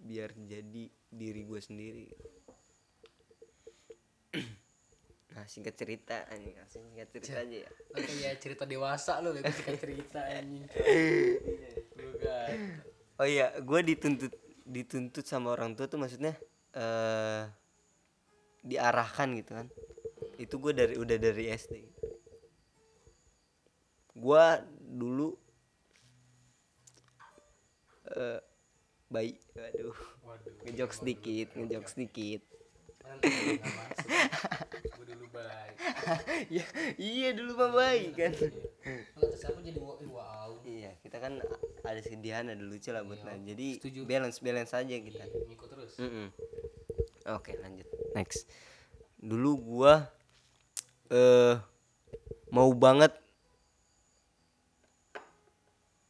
biar jadi diri gue sendiri nah singkat cerita anjing. Singkat cerita aja ya. Oke ya cerita dewasa lu itu cerita cerita anjing. Kan. oh iya gue dituntut dituntut sama orang tua tuh maksudnya eh diarahkan gitu kan. Itu gue dari udah dari SD gue dulu eh bayi waduh. Ngejok sedikit ngejok sedikit gue dulu baik. Ya iya dulu mah bayi kan. kalau siapa jadi wow. Iya kita kan ada kesedihan ada lucu lah buat nah. jadi setuju. balance balance aja kita. Ngikut terus. Oke lanjut. Next. Dulu gua eh mau banget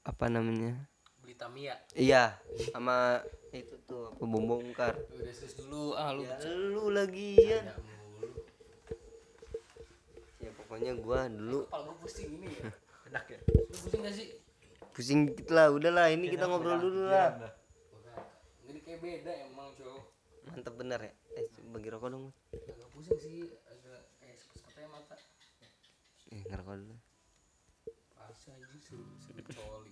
apa namanya? beli Tamiya. Iya sama itu tuh apa bom bongkar. udah dulu. Ah lu Ya lu lagi ya. Ya pokoknya gua dulu. kepala gue pusing ini. Ya enak ya? Lu pusing gak sih? Pusing dikit lah udahlah ini kita ngobrol dulu lah. Jadi kayak beda emang cowok. Mantep bener ya. Eh bagi rokok dong. Agak pusing sih agak kayak sepet-sepetnya mata. Eh ngerokok dulu. Parsa aja suruh suruh coli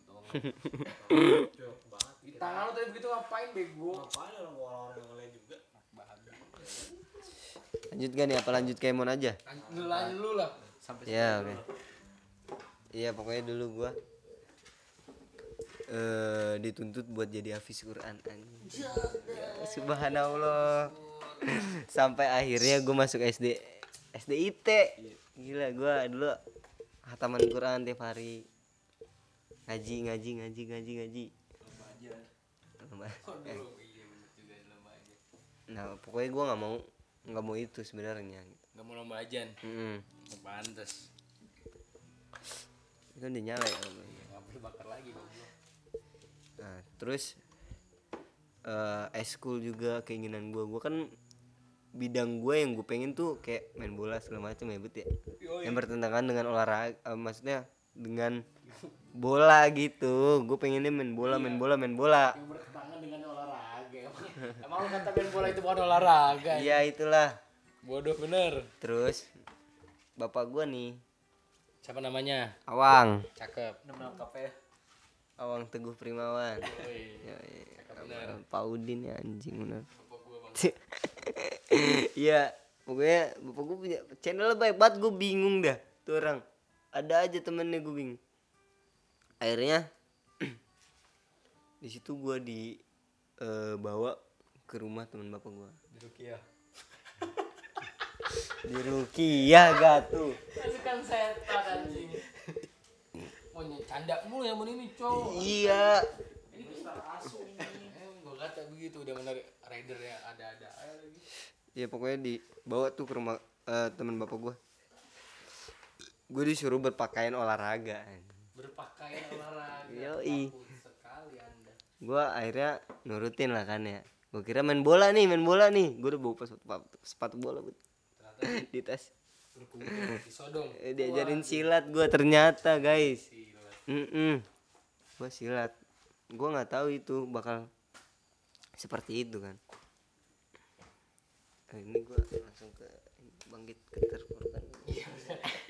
tangan lu tadi begitu ngapain bego ngapain orang orang yang lain juga Lanjut gak nih apa lanjut Kemon aja? lanjut lu lah Ya oke. Iya pokoknya dulu gua eh dituntut buat jadi hafiz Quran anjing. Subhanallah. Sampai akhirnya gue masuk SD SDIT. Gila gua dulu hataman Quran tiap hari. Ngaji ngaji ngaji ngaji ngaji. Lomba. Eh, Nah, pokoknya gua nggak mau nggak mau itu sebenarnya. Nggak mau lomba ajan? Mm-mm. pantes. Itu udah nyala ya lampunya. nggak perlu bakar lagi goblok. Nah, terus eh eskul juga keinginan gua. Gua kan bidang gue yang gue pengen tuh kayak main bola segala macam ya. Bet ya yang bertentangan dengan olahraga eh, maksudnya dengan bola gitu. Gue pengennya main bola main bola main bola. Yang bertentangan dengan olahraga emang, emang lu kata main bola itu bukan olahraga iya itulah. Bodoh bener. Terus bapak gua nih. Siapa namanya? Awang. Cakep. Nama lengkapnya Awang Teguh Primawan. Ya, ya. Pak Udin ya anjing bener. Gua Iya, pokoknya bapak gue punya channel baik banget gue bingung dah. Tuh orang. Ada aja temennya gue bingung. Akhirnya di situ gue di eh, bawa ke rumah teman bapak gue. di Rukia Di Rukiah gak tuh. kan setan anjing mau canda mulu ya mau ini cowok Iya. ini besar asu eh gua kata begitu udah bener rider ya ada-ada Ya pokoknya dibawa tuh ke rumah eh, teman bapak gue. Gue disuruh berpakaian olahraga. berpakaian olahraga Yoi. Gue akhirnya nurutin lah kan ya. Gue kira main bola nih main bola nih. Gue udah bawa sepatu, sepatu bola ternyata di tas. Eh, diajarin silat gue ternyata guys. Silat. mm gue silat. Gue nggak tahu itu bakal seperti itu kan. Eh, ini gue langsung ke bangkit ke terpurkan Iya,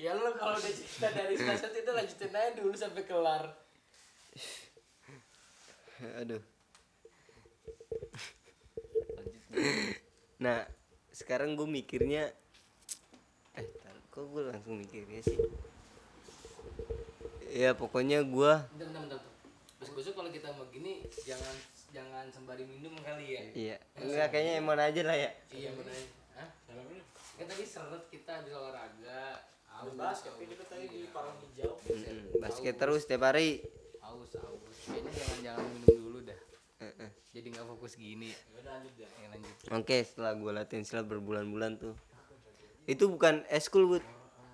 ya lu kalau udah cerita dari satu itu lanjutin aja dulu sampai kelar aduh. Nah sekarang gue mikirnya eh tar, kok gue langsung mikirnya sih? Ya pokoknya gue bentar bentar bentar besok besok kalau kita mau gini jangan jangan sembari minum kali ya? Iya. Enggak kayaknya emon aja lah ya. Iya bener Hah? kan tadi seret kita habis olahraga basket kita tadi di parang hijau. Basket terus tiap hari kayaknya jangan jangan minum dulu dah. Jadi nggak fokus gini. Ya lanjut oke setelah gue latihan silat berbulan-bulan tuh. Itu bukan eskul bud.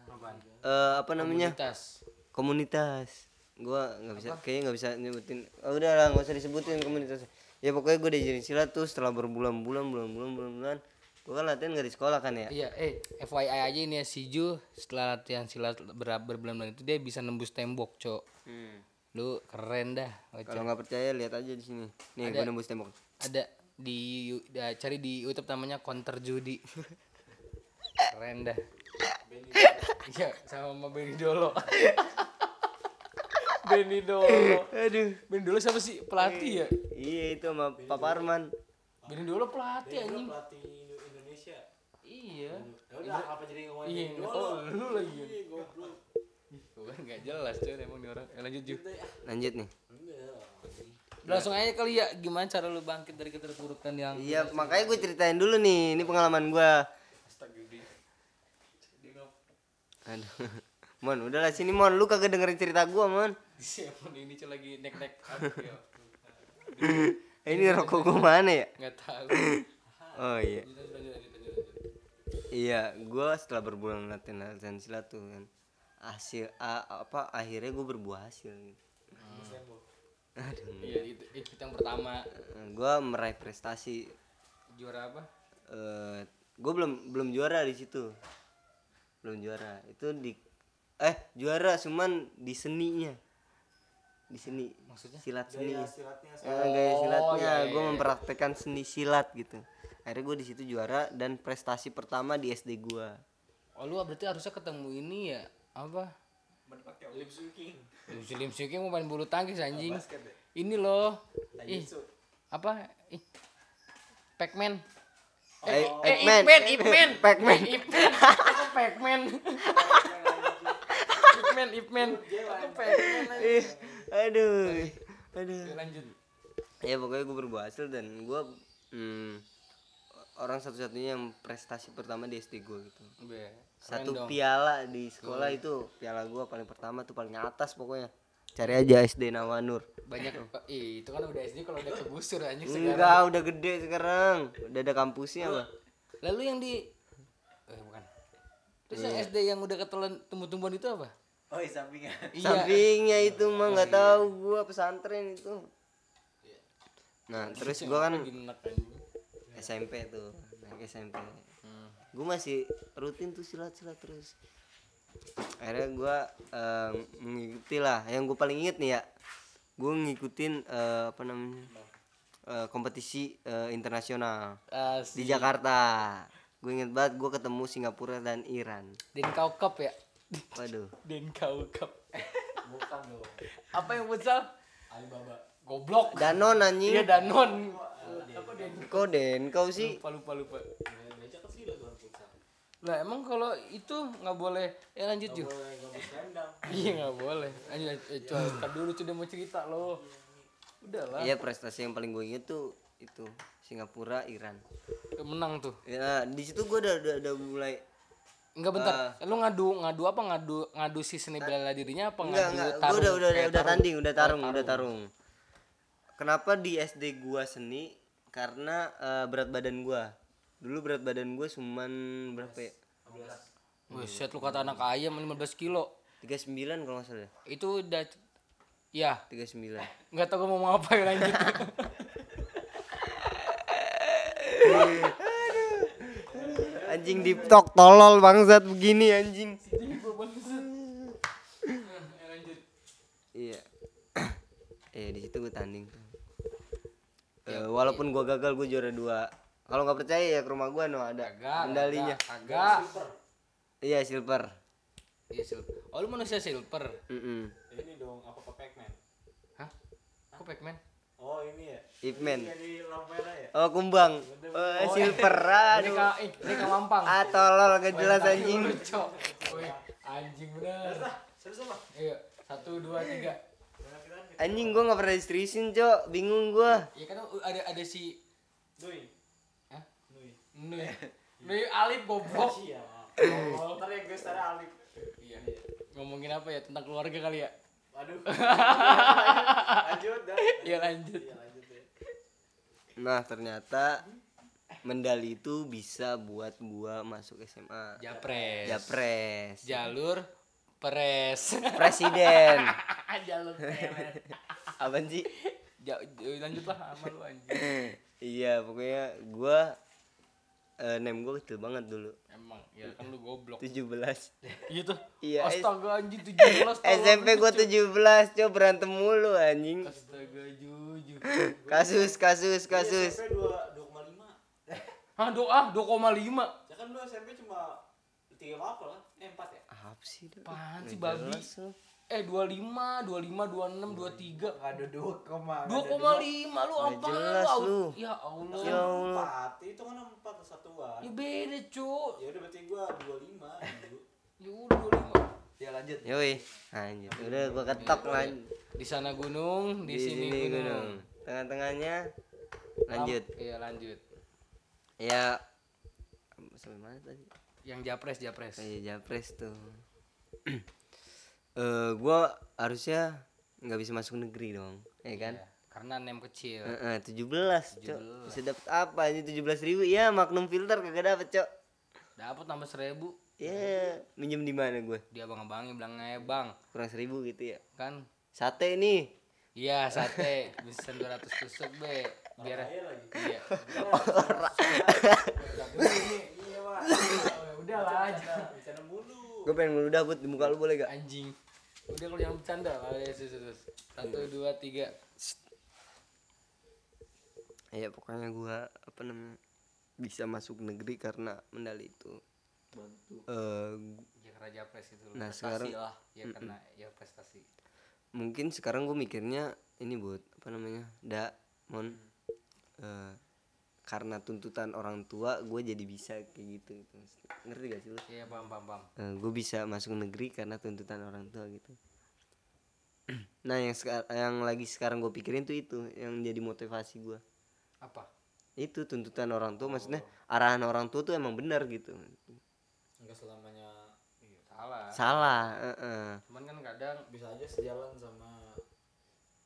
Apaan? Eh, apa namanya? Komunitas. Komunitas. Gua nggak bisa kayaknya nggak bisa nyebutin. Oh, udah lah nggak usah disebutin komunitas. Ya pokoknya gue diajarin silat tuh setelah berbulan-bulan bulan-bulan bulan-bulan gue kan latihan nggak di sekolah kan ya? Iya, eh FYI aja ini ya si Ju setelah latihan silat ber- berbulan-bulan itu dia bisa nembus tembok, Cok. Hmm. Lu keren dah. Kalau nggak percaya lihat aja di sini nih gue nembus tembok Ada di ya, cari di YouTube namanya Counter Judi. keren dah. Iya, sama Benny Dolo. Benny Dolo. aduh Benny Dolo siapa sih? Pelatih ya? iya itu sama Pak Parman Benny Dolo pelatih anjing. pelatih Indonesia Iya. ya udah apa jadi ngomongin Iya, nggak tahu lu lagi. Ya. Bukan nggak jelas cuy emang nih orang. Ya, lanjut Ju. lanjut nih. Langsung aja kali ya gimana cara lu bangkit dari keterpurukan yang iya makanya gue ceritain dulu nih ini pengalaman gue aduh. Mon udahlah sini mon. Lu kagak dengerin cerita gue mon. Siapa ini cuy lagi nek-nek Eh, ini rokok gue mana ya? Nggak tahu. oh iya. Iya gue setelah berbulan latihan latihan silat tuh kan hasil a- apa akhirnya gue berbuah hasil gitu. aduh Iya itu, itu yang pertama. Gue meraih prestasi. Juara apa? eh gue belum belum juara di situ. Belum juara. Itu di eh juara cuman di seninya. Di seni Maksudnya? silat seni. Eh, gaya silatnya. gue mempraktekkan seni silat gitu. Akhirnya gue di situ juara dan prestasi pertama di SD gue Oh lu berarti harusnya ketemu ini ya apa? Lim Suking. Lim Suking mau main bulu tangkis anjing. Ini loh. Ih, apa? Ih. Pac-Man. Eh, eh, Pac-Man. Ipman, Ipman. Pac-Man. Eh, Ipman. Aku Pac-Man. Ipman, Ipman. Aku Pac-Man. Ih, aduh aduh Lanjut. ya pokoknya gue berbuah hasil dan gue hmm, orang satu-satunya yang prestasi pertama di SD gue gitu Be, satu dong. piala di sekolah itu piala gua paling pertama tuh paling atas pokoknya cari aja SD Nawanur Banyak Ih, itu kan udah SD kalau udah kegusur anjing sekarang. enggak udah gede sekarang udah ada kampusnya lah Lalu yang di eh bukan. Terus yang SD yang udah ketelan tumbuh-tumbuhan itu apa? Oh, di sampingnya. Iya. sampingnya itu mah nggak tahu gua pesantren itu nah terus gua kan. SMP tuh naik SMP Gua masih rutin tuh silat-silat terus akhirnya gua eh, mengikuti lah yang gue paling inget nih ya gue ngikutin eh, apa namanya eh, kompetisi eh, internasional Asik. di Jakarta gue inget banget gue ketemu Singapura dan Iran Denkau Cup ya? waduh Denkau Cup. Bukan dong. Apa yang futsal? Alibaba. Goblok. Danon anjing Iya Danon. Kok den kau sih Lupa lupa lupa. Lah emang kalau itu nggak boleh ya lanjut Ju. Iya nggak boleh. Lanjut eh, coba ntar dulu sudah mau cerita lo. Udah lah. iya prestasi yang paling gue inget tuh itu Singapura Iran Menang tuh. ya di situ gue udah, udah udah mulai Enggak bentar. Lu ngadu ngadu apa ngadu ngadu si seni bela dirinya apa enggak ngadu enggak gue tarung? udah udah udah tarung. tanding udah tarung udah tarung kenapa di SD gua seni karena eh, berat badan gua dulu berat badan gua cuman berapa ya? Wih, set lu kata anak ayam 15 kilo. 39 kalau nggak salah. Itu udah ya. 39 nggak tahu gua mau apa ya lanjut. anjing di tok tolol bangsat begini anjing. Iya. Iya di situ gue tanding Eh, walaupun gua gagal gue juara dua kalau nggak percaya ya ke rumah gua no ada Agak. Agak. iya silver Iya silver. Oh lu manusia silver. Mm-mm. Ini dong apa Pac-Man? Hah? Kok Pac-Man? Oh, ini ya. Ipman ya. oh kumbang oh, silver Ini aduh ka, eh, ini ka Mampang. ah tolol gak jelas anjing. Wih, anjing bener. Serius apa? Iya, satu dua tiga. anjing gua nggak pernah distribusin cok bingung gua Ya kan ada ada si Nui. Hah? Nui. Nui. Nui Alif goblok. Iya. Ntar ya guys, tadi Alif. Iya. Ngomongin apa ya tentang keluarga kali ya? Aduh. lanjut dah. Iya lanjut. Iya, lanjut ya. nah ternyata medali itu bisa buat gua masuk SMA Japres. Japres Jalur peres. presiden Jalur peres. apa sih Ja, ja- lanjutlah sama lu anjing. iya pokoknya gua eh, name gua kecil banget dulu Emang ya kan lu goblok. 17 Iya tuh. Iya, Astaga anjing 17 tahun. SMP gua 17 coba berantem mulu anjing Astaga jujur. kasus kasus kasus SMP 2 2,5. Hah, doa 2,5. Ya kan lu SMP cuma 3 apa lah? Eh 4 ya? apa sih? Apaan Nggak sih, babi? Lu. Eh 25, 25, 26, 23. Enggak ada 2, koma. 2,5 lu Nggak apa jelas lu. Ya Allah. Ya Allah 4. Itu kan 4 satuan. Ya beda, Cuk. Ya udah berarti gua 25 dulu. Ya udah 25. Ya lanjut. Yoi, lanjut. Udah gua ketok lan Di sana gunung, di, di sini, sini gunung. gunung. Tengah-tengahnya lanjut. Iya lanjut. Ya sampai mana tadi? Yang japres japres. Kayak japres tuh. Eh gua harusnya nggak bisa masuk negeri dong, ya kan? Iya, Karena nem kecil. Heeh, 17, Cok. Bisa dapat apa ini 17 ribu? Ya, Magnum filter kagak dapet, Cok. Dapat tambah seribu. Ya, minjem di mana gue? Dia abang-abangnya bilang "Eh, bang Kurang seribu gitu ya. kan Sate nih. Iya sate bisa 200 tusuk be biar iya Iya, Pak. udah lah aja. Gue pengen ngeludah buat di muka lu boleh gak? anjing udah kalau jangan bercanda. Lah ya sus, satu dua tiga. Ya pokoknya gua apa namanya bisa masuk negeri karena medali itu. Eh ya karena japres itu. Nah, prestasi sekarang- lah. Ya karena ya prestasi. Mungkin sekarang gue mikirnya ini buat apa namanya? Da mon. Eh, karena tuntutan orang tua gue jadi bisa kayak gitu, gitu. ngerti gak sih lu iya paham paham paham gue bisa masuk negeri karena tuntutan orang tua gitu nah yang sekarang yang lagi sekarang gue pikirin tuh itu yang jadi motivasi gue apa itu tuntutan orang tua maksudnya arahan orang tua tuh emang benar gitu Enggak selamanya iya. salah salah heeh. cuman kan kadang bisa aja sejalan sama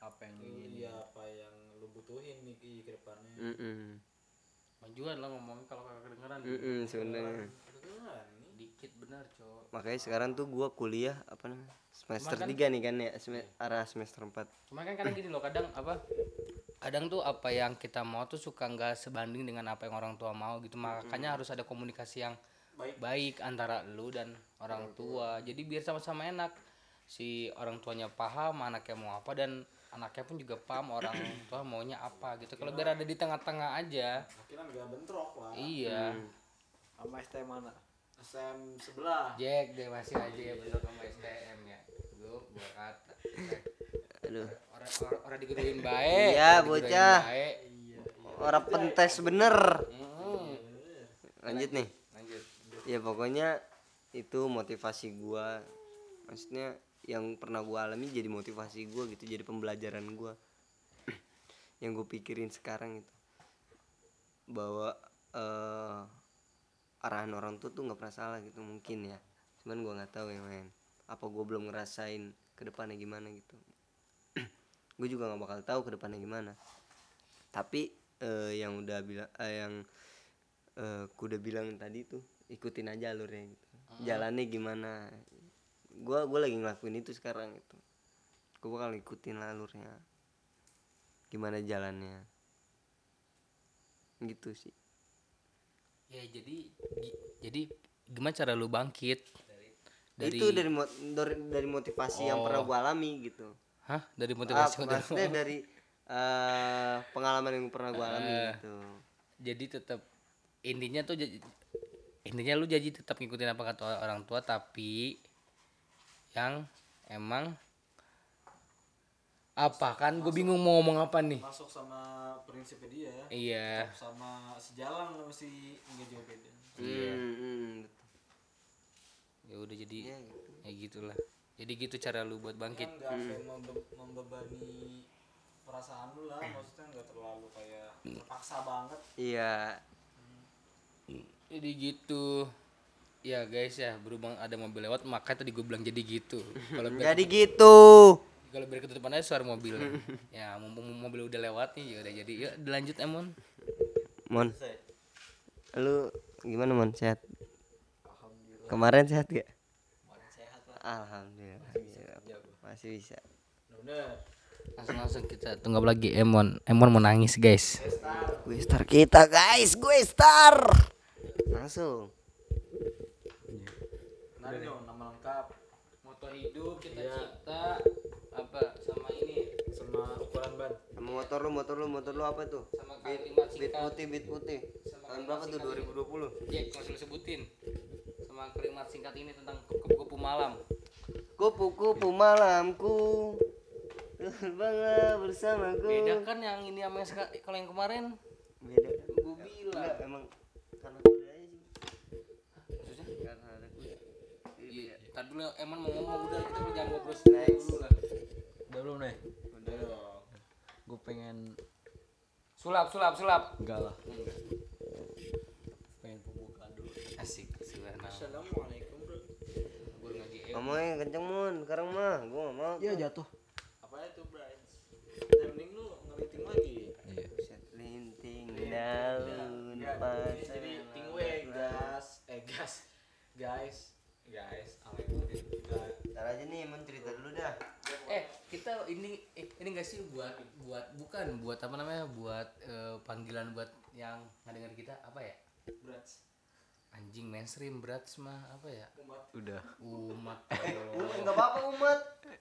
apa yang iya apa yang lu butuhin nih ke depannya. Mm-mm. Majuan lah ngomongnya kalau kakak kedengeran Mm-mm, sebenarnya dikit benar cowok makanya sekarang tuh gue kuliah apa namanya semester Cuman kan- tiga nih kan ya sem- arah semester 4 Cuma kan kadang gini loh, kadang apa? Kadang tuh apa yang kita mau tuh suka nggak sebanding dengan apa yang orang tua mau gitu. Makanya harus ada komunikasi yang baik. antara lu dan orang tua. Jadi biar sama-sama enak. Si orang tuanya paham anaknya mau apa dan anaknya pun juga paham orang tua maunya apa gitu. Kalau biar ada di tengah-tengah aja. Akhirnya nggak bentrok lah. Iya. Sama STM mana? SM sebelah. Jack deh masih aja ya bener sama STM ya. Gue kata. aduh Orang orang, orang digeruin baik. Iya, bocah. baik. orang pentes bener Hmm. lanjut nih Lanjut. ya pokoknya itu motivasi gua maksudnya yang pernah gua alami jadi motivasi gua gitu jadi pembelajaran gua. Yang gue pikirin sekarang itu. Bahwa eh arahan orang tua tuh nggak pernah salah gitu mungkin ya. Cuman gua nggak tahu ya men. Apa gua belum ngerasain ke depannya gimana gitu. Gue juga nggak bakal tahu ke depannya gimana. Tapi eh, yang udah bilang eh, yang eh ku udah bilang tadi tuh ikutin aja alurnya gitu. Jalannya gimana gua gua lagi ngelakuin itu sekarang itu. Gua bakal ikutin alurnya. Gimana jalannya. Gitu sih. Ya jadi jadi gimana cara lu bangkit? Dari itu dari dari, dari motivasi yang pernah gua alami gitu. Hah? Dari Ah, motivasi untuk- maksudnya dari eh, pengalaman yang pernah gua alami gitu. Jadi tetap intinya tuh intinya lu jadi tetap ngikutin apa kata orang tua tapi yang emang apa? Kan gue bingung mau ngomong apa nih. Masuk sama prinsipnya dia. iya. Sama sejalan sama si enggak jauh beda. Hmm, hmm, ya udah jadi ya gitu. ya gitulah. Jadi gitu cara lu buat bangkit. Enggak sampai membe- membebani perasaan lu lah, maksudnya enggak terlalu kayak terpaksa banget. iya. Jadi gitu ya guys ya berhubung ada mobil lewat makanya tadi gue bilang jadi gitu. Kalau jadi gitu. Kalau biar ketutupan aja suara mobil. Ya mumpung mobil udah lewat nih ya udah jadi. Yuk dilanjut emon Mon. Lu gimana Mon? Sehat? Kemarin sehat gak alhamdulillah. Masih bisa Bener. langsung langsung kita tunggu lagi emon emon mau nangis guys. Gue star kita guys. Gue star. Langsung Nah, dong nama lengkap. Moto hidup cita cita apa sama ini sama ukuran ban. sama motor lu motor lu motor lu apa tuh? Sama kalimat bit singkat. putih bit putih. Sama tahun berapa tuh? 2020 Jack masih lu sebutin. Sama kalimat singkat ini tentang kupu-kupu malam. Kupu-kupu malamku. Terbang bersamaku. Beda kan yang ini sama yang kalau yang kemarin? Beda. Gue bilang. Enggak emang karena kuda aja sih maksudnya karena ada kuda Iya, Ntar dulu emang mau ngomong udah kita mau jangan ngobrol sendiri dulu lah. Udah belum nih? Udah dong. Gue pengen Sulap, sulap, sulap. enggak lah. Pengen pembukaan dulu. Asik, subhanallah. Assalamualaikum bro. Gue ngaji ngomongnya kenceng mun sekarang mah gue gak mau Iya jatuh. Apa itu Brian? Udah mending lu ngeliting lagi. Iya. Linting daun Enggak, pasar ini jadi tingwe gas, eh gas, guys, guys, apa? Kita- Ntar aja nih mun cerita dulu dah. Eh kita ini eh, ini gak sih buat buat bukan buat apa namanya buat eh, panggilan buat yang ngadengar kita apa ya? Brats. anjing mainstream berat mah apa ya? Udah. umat. Enggak apa-apa umat.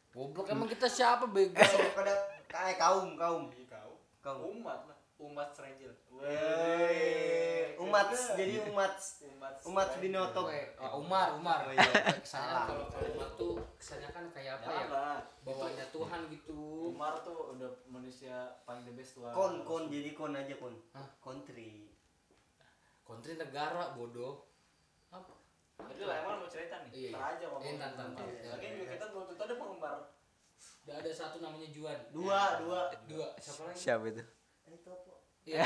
Goblok emang kita siapa bego? Pada kayak kaum kaum. Ih, kau. kaum. Umat lah, umat stranger. Wey, umat jadi umat umat umat binoto oh, Umar Umar Oh, iya. kesannya kalau kalau Umar tuh kesannya kan kayak apa ya Apa? bawahnya Tuhan gitu Umar tuh udah manusia paling the best lah. kon kon jadi kon aja kon Hah? country kontri negara bodoh apa Jadi lah emang mau cerita nih. Iya, iya. Aja ngomong. Eh, ntar, ntar. Lagi juga kita belum tentu ada penggemar. udah ada satu namanya Juan dua dua dua siapa lagi Siapa itu? Iya,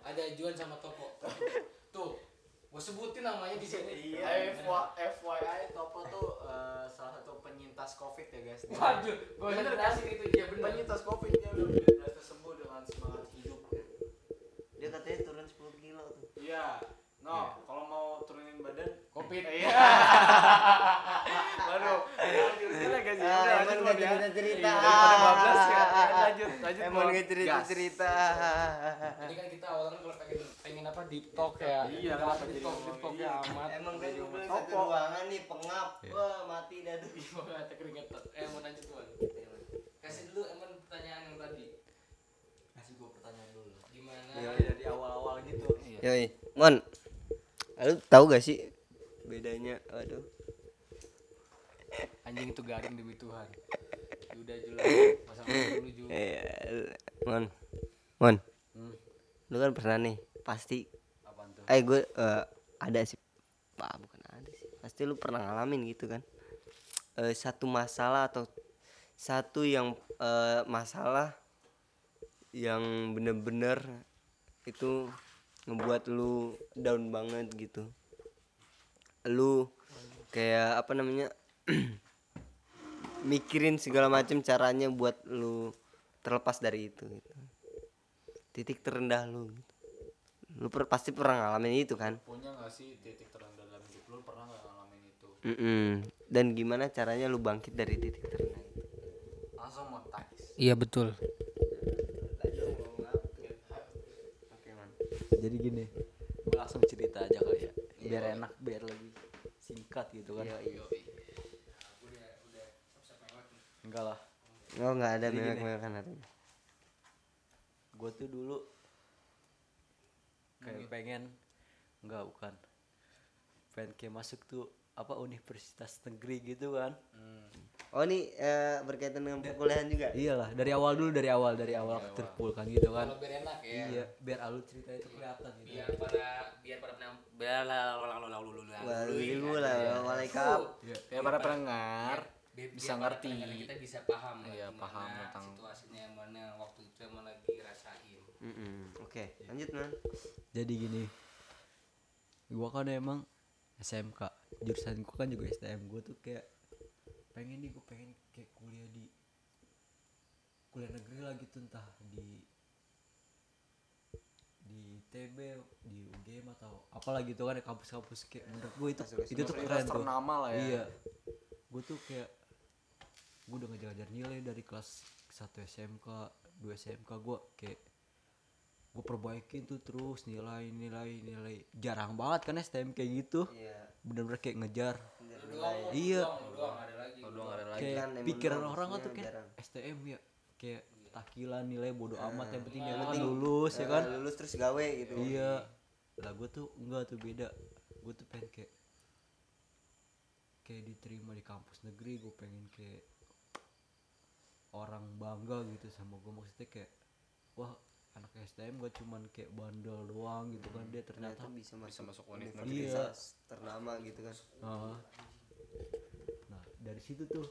ada Juan sama Topo. Tuh, gue sebutin namanya di sini. Iya, FY- FYI Topo tuh eh, salah satu penyintas COVID ya guys. Waduh, gue Bener kasih itu dia bener. Penyintas COVID dia udah berhasil sembuh dengan semangat hidup. dia katanya turun 10 kilo tuh Iya. No, kalau mau turunin badan Covid. Iya. Waduh, lanjutnya guys ya. Ah, Udah emang nggak Bang, ya. cerita cerita Iya, daripada bablas ya. Ya, Lanjut, lanjut. emang Bang. nggak cerita cerita Jadi kan kita awalnya kalau pengen pengen apa deep talk ya. Iya, Kenapa deep talk deep talk iya. ya amat. emang kan gue satu ruangan nih pengap wah mati dah tuh Gimana kata keringetan. Eh mau lanjut Tuan. Kasih dulu emang pertanyaan yang tadi. Kasih gue pertanyaan dulu. Gimana? Iya, dari awal-awal gitu. Iya. yoi mon lu tahu gak sih bedanya aduh Anjing itu garing demi Tuhan. Udah jelas. Masa dulu juga. eh mon mon Hmm. lu kan pernah nih pasti Apaan tuh? eh gue eh, ada sih pak bukan ada sih pasti lu pernah ngalamin gitu kan Eh, satu masalah atau satu yang eh, masalah yang bener-bener itu ngebuat lu down banget gitu lu kayak apa namanya mikirin segala macam caranya buat lu terlepas dari itu gitu. titik terendah lu gitu. lu per- pasti pernah ngalamin itu kan Punya gak sih titik terendah dalam hidup lu? Pernah gak ngalamin itu? Mm-mm. dan gimana caranya lu bangkit dari titik terendah itu Langsung monetize. Iya betul. Oke, man. Jadi gini, gue langsung cerita aja kali ya. Biar enak, biar lebih singkat gitu kan. Iya, iya. Enggak lah. Oh nggak ada Jadi gini. mewek-mewekan artinya. Gue tuh dulu kayak pengen enggak bukan. Pengen kayak masuk tuh apa universitas negeri gitu kan. Oh ini eh, berkaitan dengan perkuliahan juga. Iyalah, dari awal dulu dari awal dari awal terpulkan gitu kan. Kalau biar enak ya. Iya, biar alur cerita itu kelihatan gitu. Biar para biar para penam biar lah lah lah lah lah lah dulu lah, malaikat. Ya para pendengar Biar- bisa ngerti. kita bisa paham Iya, gimana paham tentang situasinya yang mana waktu itu emang lagi rasain Mm-mm. Oke, lanjut man. Jadi gini. Gua kan emang SMK. Jurusan gua kan juga STM. Gua tuh kayak pengen nih gua pengen kayak kuliah di kuliah negeri lah gitu entah di di TB di UGM atau apalah gitu kan kampus-kampus kayak menurut gue itu itu tuh keren tuh ternama lah ya. iya gue tuh kayak gue udah ngejar-ngejar nilai dari kelas 1 SMK 2 SMK gue kayak gue perbaikin tuh terus nilai nilai nilai. Jarang banget kan STM kayak gitu. Iya. bener-bener kayak ngejar. Nilai. iya. lu doang ada lagi. Doang ada lagi. kayak kan pikiran orang kan tuh kayak jarang. STM ya kayak takilan nilai bodoh amat yang penting dia Yang penting, lulus ya kan? lulus terus gawe gitu. iya. Lah gue tuh enggak tuh beda. Gue tuh pengen kayak kayak diterima di kampus negeri gue pengen kayak orang bangga gitu sama gue maksudnya kayak wah anak STM gak cuman kayak bandel doang gitu kan. Dia ternyata Ternyata bisa masuk, masuk univ universitas ternama gitu kan. Ah. dari situ tuh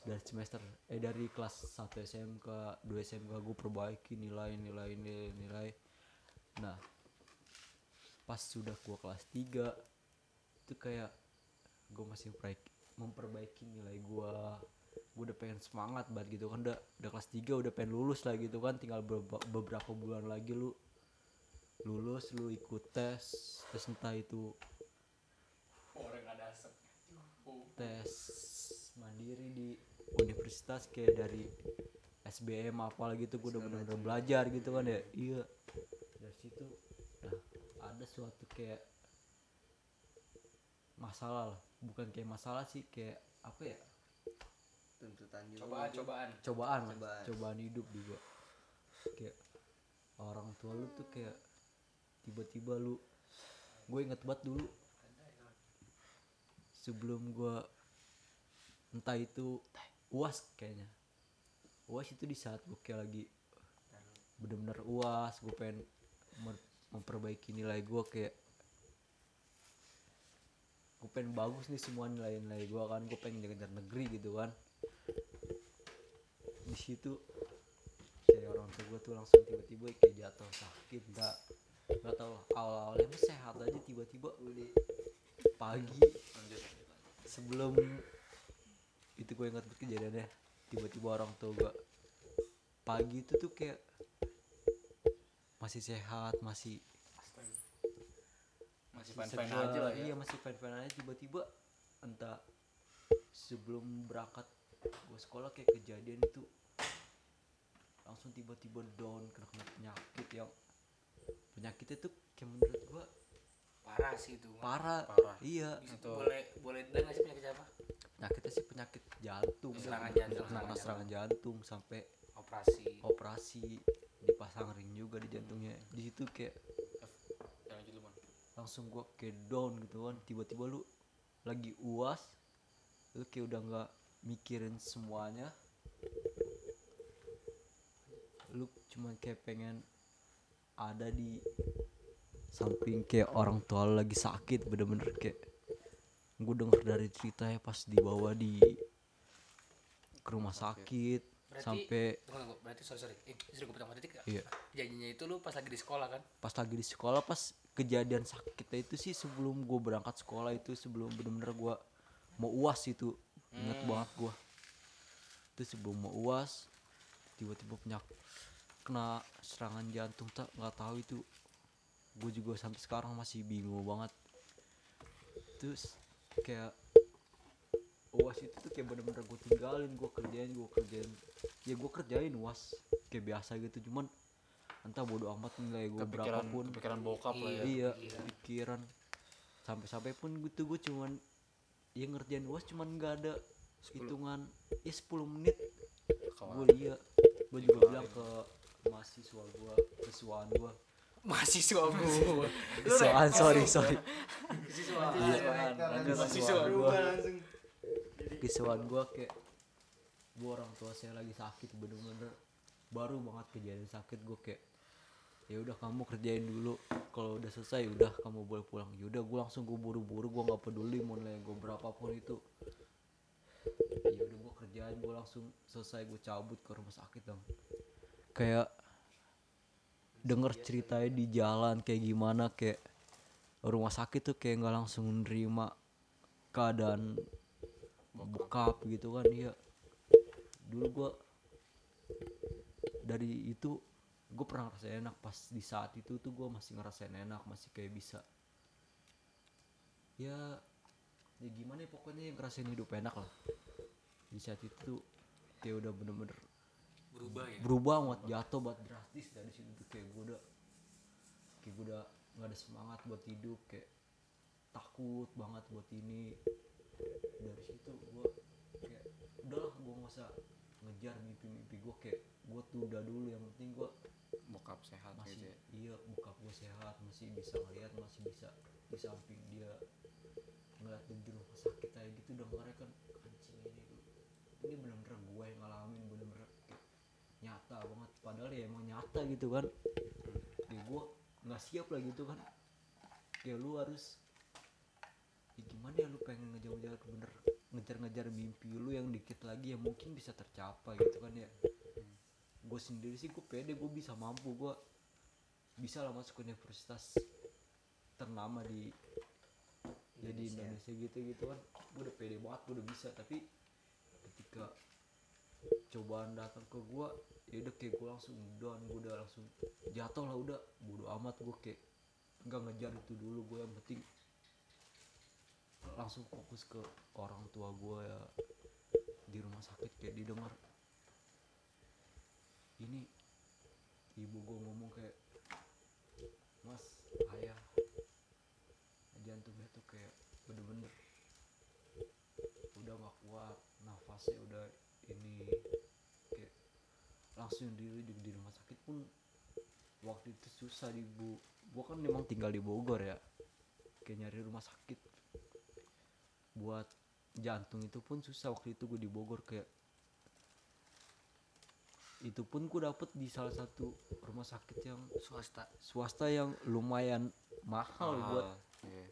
dari semester eh dari kelas 1 SMK 2 SMK gue perbaiki nilai nilai nilai nilai. Nah pas sudah gua kelas 3 itu kayak gue masih memperbaiki, memperbaiki nilai gua gue udah pengen semangat banget gitu kan udah udah kelas 3 udah pengen lulus lah gitu kan tinggal beberapa, beberapa bulan lagi lu lulus lu ikut tes tes entah itu tes mandiri di universitas kayak dari SBM apa gitu gue udah bener-bener belajar gitu kan ya iya. Dari situ nah ada suatu kayak masalah lah bukan kayak masalah sih kayak apa ya tuntutan juga. Cobaan, cobaan. cobaan lah, Cobaan. cobaan hidup juga. Kayak orang tua lu tuh kayak tiba-tiba lu gue inget banget dulu. Sebelum gue entah itu uas kayaknya. Uas itu di saat gue kayak lagi bener-bener uas gue pengen memperbaiki nilai gue kayak gue pengen bagus nih semua nilai-nilai gue kan gue pengen ngejar negeri gitu kan di situ kayak orang tua gue tuh langsung tiba-tiba kayak jatuh sakit nggak nggak tahu awal awalnya mah sehat aja tiba-tiba udah pagi sebelum itu gue ingat kejadiannya tiba-tiba orang tua gue pagi itu tuh kayak masih sehat masih Masih segar, aja lah ya. iya masih fine aja tiba-tiba entah sebelum berangkat gue sekolah kayak kejadian itu langsung tiba-tiba down kena kena penyakit yang penyakitnya tuh kayak menurut gue Parah sih itu. parah, Parah. iya. Bisa- Boleh boleh dan nggak sih penyakit apa? penyakitnya sih penyakit jantung. Serangan jantung, serangan serangan jantung sampai Operasi. operasi dipasang ring juga di jantungnya. Di situ kayak langsung gua kayak down gitu kan tiba-tiba lu lagi uas lu kayak udah nggak mikirin semuanya lu cuman kayak pengen ada di samping kayak orang tua lagi sakit bener-bener kayak gue denger dari ceritanya pas dibawa di ke rumah sakit Berarti- sampai Tunggu tunggu. Berarti sorry sorry. Eh, sorry gue potong berarti Iya. janjinya itu lu pas lagi di sekolah kan? pas lagi di sekolah pas kejadian sakitnya itu sih sebelum gue berangkat sekolah itu sebelum bener-bener gue mau uas itu inget banget gue itu sebelum mau uas tiba-tiba penyakit kena serangan jantung tak nggak tahu itu. Gue juga sampai sekarang masih bingung banget. Terus kayak uas itu tuh kayak bener-bener gue tinggalin gue kerjain gue kerjain. Ya gue kerjain uas kayak biasa gitu. Cuman entah bodo amat nilai gue kepikiran berapapun kepikiran bokap lah ya. Iya pikiran sampai-sampai pun gitu gue cuman ya ngerjain uas cuman nggak ada hitungan. Ya 10 menit. Gue iya gue juga bilang ke mahasiswa gue kesuaan gue Mahasiswa gua. kesuaan sorry sorry. Mahasiswa. Iya, Mahasiswa. kesuaan gue kayak gue orang tua saya lagi sakit bener-bener baru banget kejadian sakit. Gue kayak ya udah kamu kerjain dulu. Kalau udah selesai udah kamu boleh pulang. Ya udah gue langsung gue buru-buru gue nggak peduli mau nilai gue berapapun itu. Ya udah gue kerjain gue langsung selesai gue cabut ke rumah sakit dong kayak denger ceritanya di jalan kayak gimana kayak rumah sakit tuh kayak nggak langsung nerima keadaan bokap gitu kan iya. Dulu gua dari itu gue pernah ngerasain enak pas di saat itu tuh gue masih ngerasain enak masih kayak bisa. Ya ya gimana ya pokoknya yang ngerasain hidup enak lah. Di saat itu tuh kayak udah bener-bener Berubah ya. berubah banget jatuh banget drastis dari situ tuh. Kayak gue udah kayak gue udah nggak ada semangat buat hidup kayak takut banget buat ini. Dari situ gue kayak udahlah gue nggak usah ngejar mimpi-mimpi gue kayak gue tunda dulu yang penting gue bokap sehat masih gitu ya? iya bokap gue sehat masih bisa ngeliat masih bisa di samping dia ngeliatin di rumah sakit kayak gitu. Udah ngeliat kan anjing ini ini bener-bener gue yang ngalamin kayak nyata banget. Padahal ya emang nyata gitu kan. Ya gue nggak siap lah gitu kan. Kayak lu harus ya gimana ya lu pengen ngejar-ngejar bener ngejar-ngejar mimpi lu yang dikit lagi yang mungkin bisa tercapai gitu kan ya. Gue sendiri sih gue pede gue bisa mampu gue bisa lah masuk universitas ternama di ya di Indonesia. Gitu gitu kan. Gue udah pede banget gue udah bisa. Tapi ketika cobaan datang ke gue ya udah kayak gue langsung down gue udah langsung jatuh lah udah. Bodo amat gue kayak nggak ngejar itu dulu gue yang penting langsung fokus ke orang tua gue ya di rumah sakit kayak didengar. Ini ibu gue ngomong kayak mas ayah jantungnya tuh kayak bener-bener udah nggak kuat nafasnya udah ini kayak langsung dirujuk di rumah sakit pun waktu itu susah di bu. Gua kan memang tinggal di Bogor ya. Kayak nyari rumah sakit. Buat jantung itu pun susah waktu itu gue di Bogor kayak itu pun gue dapet di salah satu rumah sakit yang swasta. swasta yang lumayan mahal. buat iya.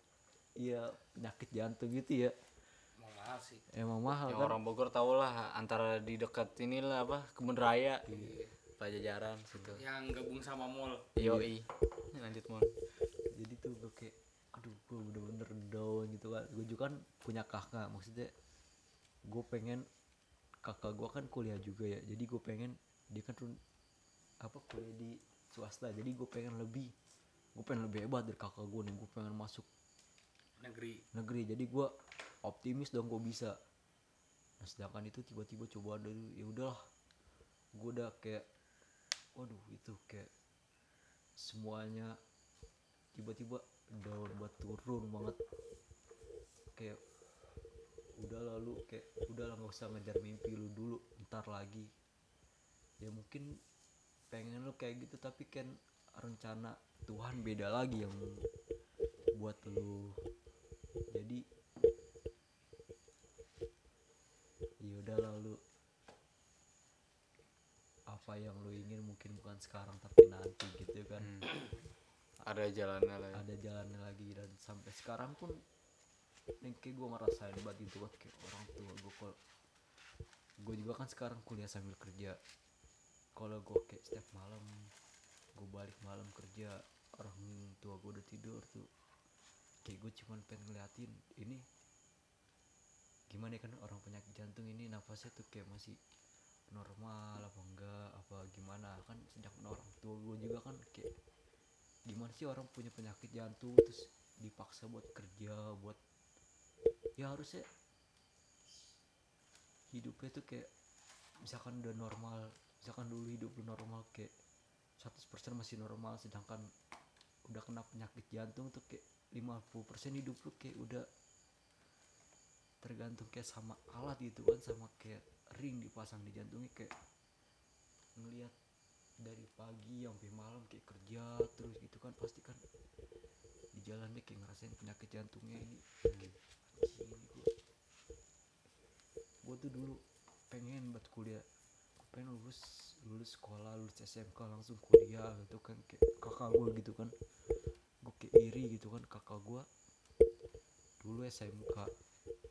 iya penyakit jantung gitu ya mahal sih. Emang mahal yang kan? orang Bogor tau lah antara di dekat inilah apa kebun raya. Pajajaran situ. Yang gabung sama mall. Yoi lanjut mon. Jadi tuh gue kayak aduh gue bener-bener down gitu kan. Gue juga kan punya kakak maksudnya gue pengen kakak gue kan kuliah juga ya. Jadi gue pengen dia kan run- apa kuliah di swasta. Jadi gue pengen lebih gue pengen lebih hebat dari kakak gue nih. Gue pengen masuk negeri. negeri. Jadi gue optimis dong gue bisa. Nah sedangkan itu tiba-tiba coba ada ya udahlah. Gue udah kayak waduh itu kayak semuanya tiba-tiba down buat turun banget. Kayak udah lalu kayak udah nggak usah ngejar mimpi lu dulu ntar lagi. Ya mungkin pengen lu kayak gitu tapi kan rencana Tuhan beda lagi yang buat lu. Jadi ya udah lalu. Apa yang lu ingin mungkin bukan sekarang tapi nanti gitu kan. Ada jalannya lah ya. ada jalannya lagi dan sampai sekarang pun yang kayak gue ngerasain banget itu buat kayak orang tua gue kok. Gue juga kan sekarang kuliah sambil kerja. Kalau gue kayak setiap malam gue balik malam kerja orang tua gue udah tidur tuh. Kayak gue cuman pengen ngeliatin ini gimana ya kan orang penyakit jantung ini nafasnya tuh kayak masih normal apa enggak apa gimana? Kan sejak orang tua gue juga kan kayak gimana sih orang punya penyakit jantung terus dipaksa buat kerja buat ya harusnya hidupnya tuh kayak misalkan udah normal misalkan dulu hidup lu normal kayak 100% masih normal sedangkan udah kena penyakit jantung tuh kayak 50% hidup lu kayak udah tergantung kayak sama alat gitu kan sama kayak ring dipasang di jantungnya kayak ngelihat dari pagi sampai malam kayak kerja terus gitu kan pasti kan di jalannya kayak ngerasain penyakit jantungnya ini. Anjing ini gua gua tuh dulu pengen buat kuliah gua pengen lulus lulus sekolah lulus SMK langsung kuliah gitu kan kayak kakak gua gitu kan. Gua kayak iri gitu kan kakak gua. Dulu SMK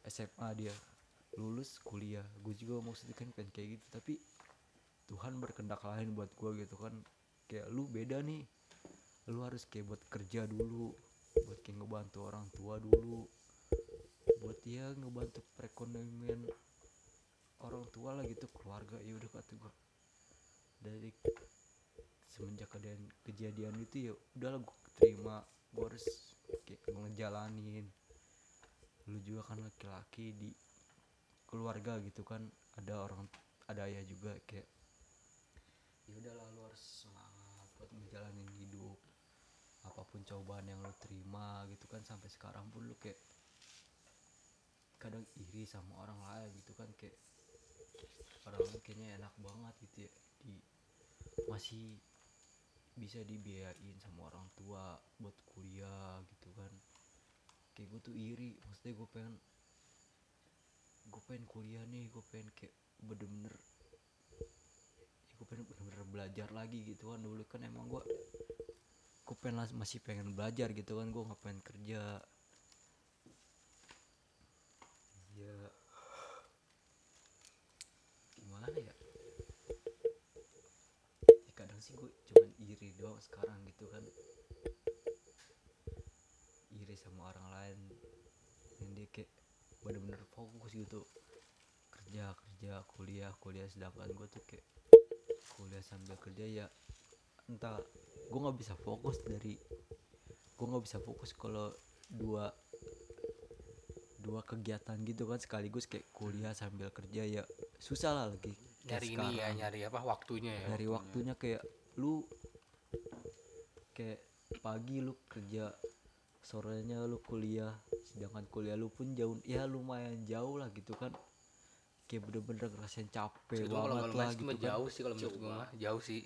SMA dia. Lulus kuliah. Gue juga maksudnya kan pengen kayak gitu. Tapi Tuhan berkendak lain buat gue gitu kan. Kayak lu beda nih. Lu harus kayak buat kerja dulu. Buat kayak ngebantu orang tua dulu. Buat dia ngebantu perekonomian orang tua lah gitu keluarga. Ya udah kata gue dari semenjak kejadian kejadian itu ya udahlah gue terima. Gue harus kayak ngejalanin lu juga kan laki-laki di keluarga gitu kan ada orang ada ayah juga kayak ya udahlah lu harus semangat buat menjalani hidup. Apa pun cobaan yang lu terima gitu kan sampai sekarang pun lu kayak kadang iri sama orang lain gitu kan kayak orang kayaknya enak banget gitu ya di masih bisa dibiayain sama orang tua buat kuliah gitu kan kayak gue tuh iri maksudnya gue pengen gue pengen kuliah nih gue pengen kayak bener-bener ya gue pengen bener-bener belajar lagi gitu kan dulu kan emang gue gue pengen masih pengen belajar gitu kan gue nggak pengen kerja. Ya gimana ya? Ya kadang sih gue cuman iri doang sekarang gitu kan. Kerja kerja kuliah kuliah sedangkan gue tuh kayak kuliah sambil kerja ya entah gue nggak bisa fokus dari gue nggak bisa fokus kalau dua dua kegiatan gitu kan sekaligus kayak kuliah sambil kerja ya susah lah lagi nyari ini ya sekarang. nyari apa waktunya ya dari waktunya kayak lu kayak pagi lu kerja sorenya lu kuliah sedangkan kuliah lu pun jauh ya lumayan jauh lah gitu kan. Kayak bener-bener ngerasain capek kalau banget nggak lah gitu cuma kan. jauh sih kalau menurut gue mah jauh sih.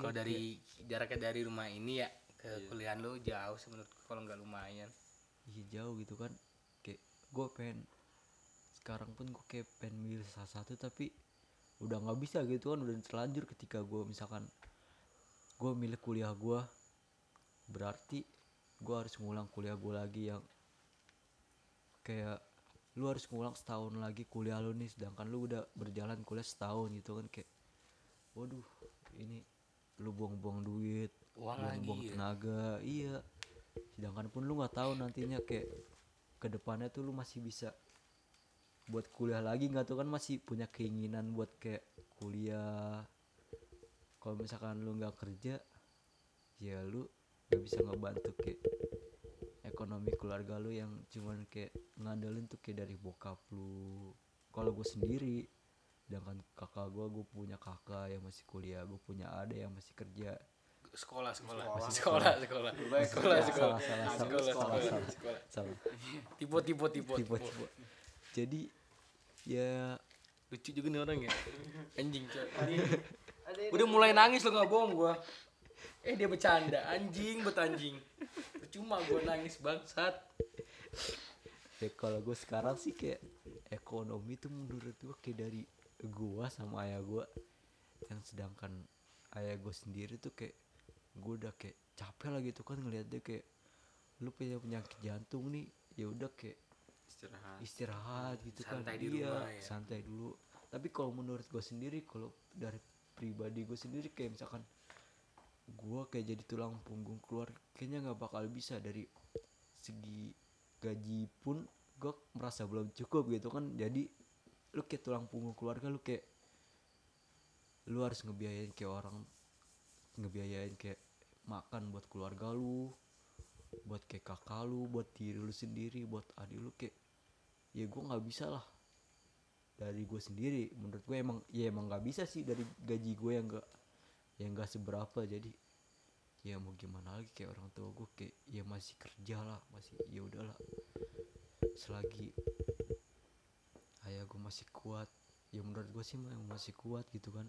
Kalau Iya, dari jaraknya dari rumah ini ya ke kuliah lu jauh sih menurut kalau nggak lumayan. Iya jauh gitu kan. Kayak gue pengen sekarang pun gue kayak pengen milih salah satu tapi udah nggak bisa gitu kan udah terlanjur ketika gue misalkan gue milih kuliah gue berarti gue harus ngulang kuliah gue lagi yang kayak lu harus ngulang setahun lagi kuliah lu nih sedangkan lu udah berjalan kuliah setahun gitu kan kayak waduh ini lu buang-buang duit Uang lagi buang-buang ya. tenaga. Iya. Sedangkan pun lu nggak tahu nantinya kayak ke depannya tuh lu masih bisa buat kuliah lagi nggak tuh kan masih punya keinginan buat kayak kuliah. Kalau misalkan lu nggak kerja ya lu nggak bisa ngebantu kayak ekonomi keluarga lu yang cuman kayak ngandelin tuh kayak dari bokap lu. Kalau gue sendiri sedangkan kakak gue gue punya kakak yang masih kuliah gue punya adik yang masih kerja. Sekolah sekolah. Masih sekolah sekolah. sekolah. Sekolah salah sekolah. salah sekolah salah. Sekolah. Salah. Tipe tipe tipe tipe tipe jadi ya lucu juga nih orang ya. Anjing udah mulai nangis lo nggak bohong gua eh dia bercanda anjing bet anjing cuma gua nangis bangsat. Ya kalau gue sekarang sih kayak ekonomi tuh menurut gue kayak dari gua sama ayah gua. Yang sedangkan ayah gue sendiri tuh kayak gue udah kayak capek lah gitu kan ngeliat dia kayak lu punya penyakit jantung nih ya udah kayak istirahat. istirahat gitu Santai kan di iya rumah ya. santai dulu. Tapi kalau menurut gue sendiri kalau dari pribadi gue sendiri kayak misalkan gue kayak jadi tulang punggung keluar kayaknya nggak bakal bisa dari segi gaji pun gue merasa belum cukup gitu kan. Jadi lu kayak tulang punggung keluarga lu kayak lu harus ngebiayain kayak orang ngebiayain kayak makan buat keluarga lu buat kayak kakak lu buat diri lu sendiri buat adik lu kayak ya gue nggak bisa lah. Dari gue sendiri menurut gue emang ya emang nggak bisa sih dari gaji gue yang gak yang gak seberapa jadi ya mau gimana lagi kayak orang tua gue kayak ya masih kerja lah masih ya udahlah. Selagi ayah gue masih kuat ya menurut gue sih masih kuat gitu kan.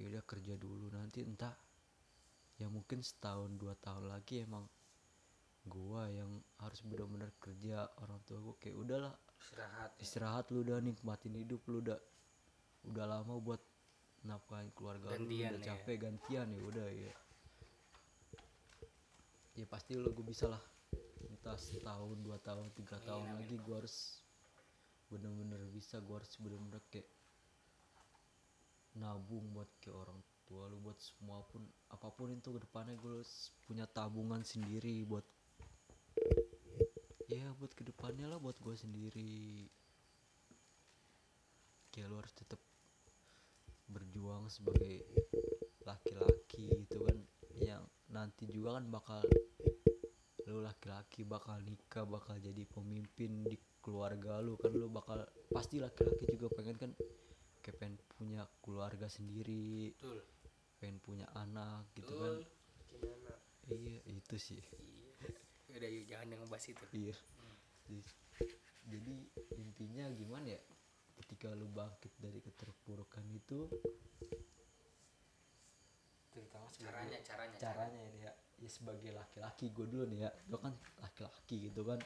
Ya udah kerja dulu nanti entah ya mungkin setahun dua tahun lagi emang gua yang harus benar-benar kerja orang tua gue kayak udahlah. Istirahat istirahat lu udah nikmatin hidup lu udah udah lama buat nafkahin keluarga lu Gantian udah ya. capek gantian ya udah ya. Ya pasti lu gue bisa lah entah setahun dua tahun tiga tahun lagi gua harus bener-bener bisa gua harus bener-bener kayak nabung buat ke orang tua lu buat semua pun apa pun itu ke depannya gue harus punya tabungan sendiri buat ya buat ke depannya lah buat gue sendiri. Kayak lu harus tetap berjuang sebagai laki-laki gitu kan yang nanti juga kan bakal lu laki-laki bakal nikah bakal jadi pemimpin di keluarga lu kan lu bakal pasti laki-laki juga pengen kan kayak pengen punya keluarga sendiri betul. pengen punya anak gitu kan. Gimana iya itu sih. Udah yuk jangan yang ngebahas itu. Iya. Jadi, jadi intinya gimana ya ketika lu bangkit dari keterpurukan itu terutama sebagai caranya caranya caranya ini ya. Ya sebagai laki-laki gue dulu nih ya. Gue kan laki-laki gitu kan.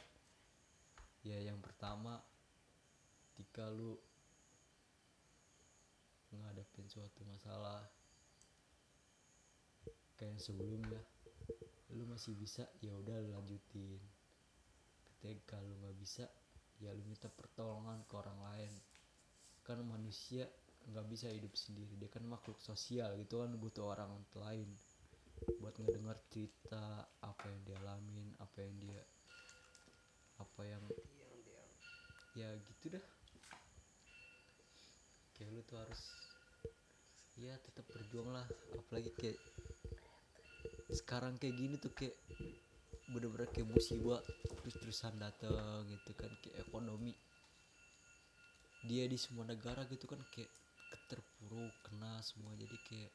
Ya yang pertama ketika lu ngadepin suatu masalah kayak yang sebelumnya lu masih bisa ya udah lu lanjutin. Ketika lu nggak bisa ya lu minta pertolongan ke orang lain kan manusia nggak bisa hidup sendiri. Dia kan makhluk sosial gitu kan butuh orang lain buat ngedengar cerita apa yang dia alamin apa yang dia apa yang ya gitu dah. Tuh harus ya tetap berjuang lah. Apalagi kayak sekarang kayak gini tuh kayak bener-bener kayak musibah terus terusan datang gitu kan kayak ekonomi dia di semua negara gitu kan kayak terpuruk kena semua. Jadi kayak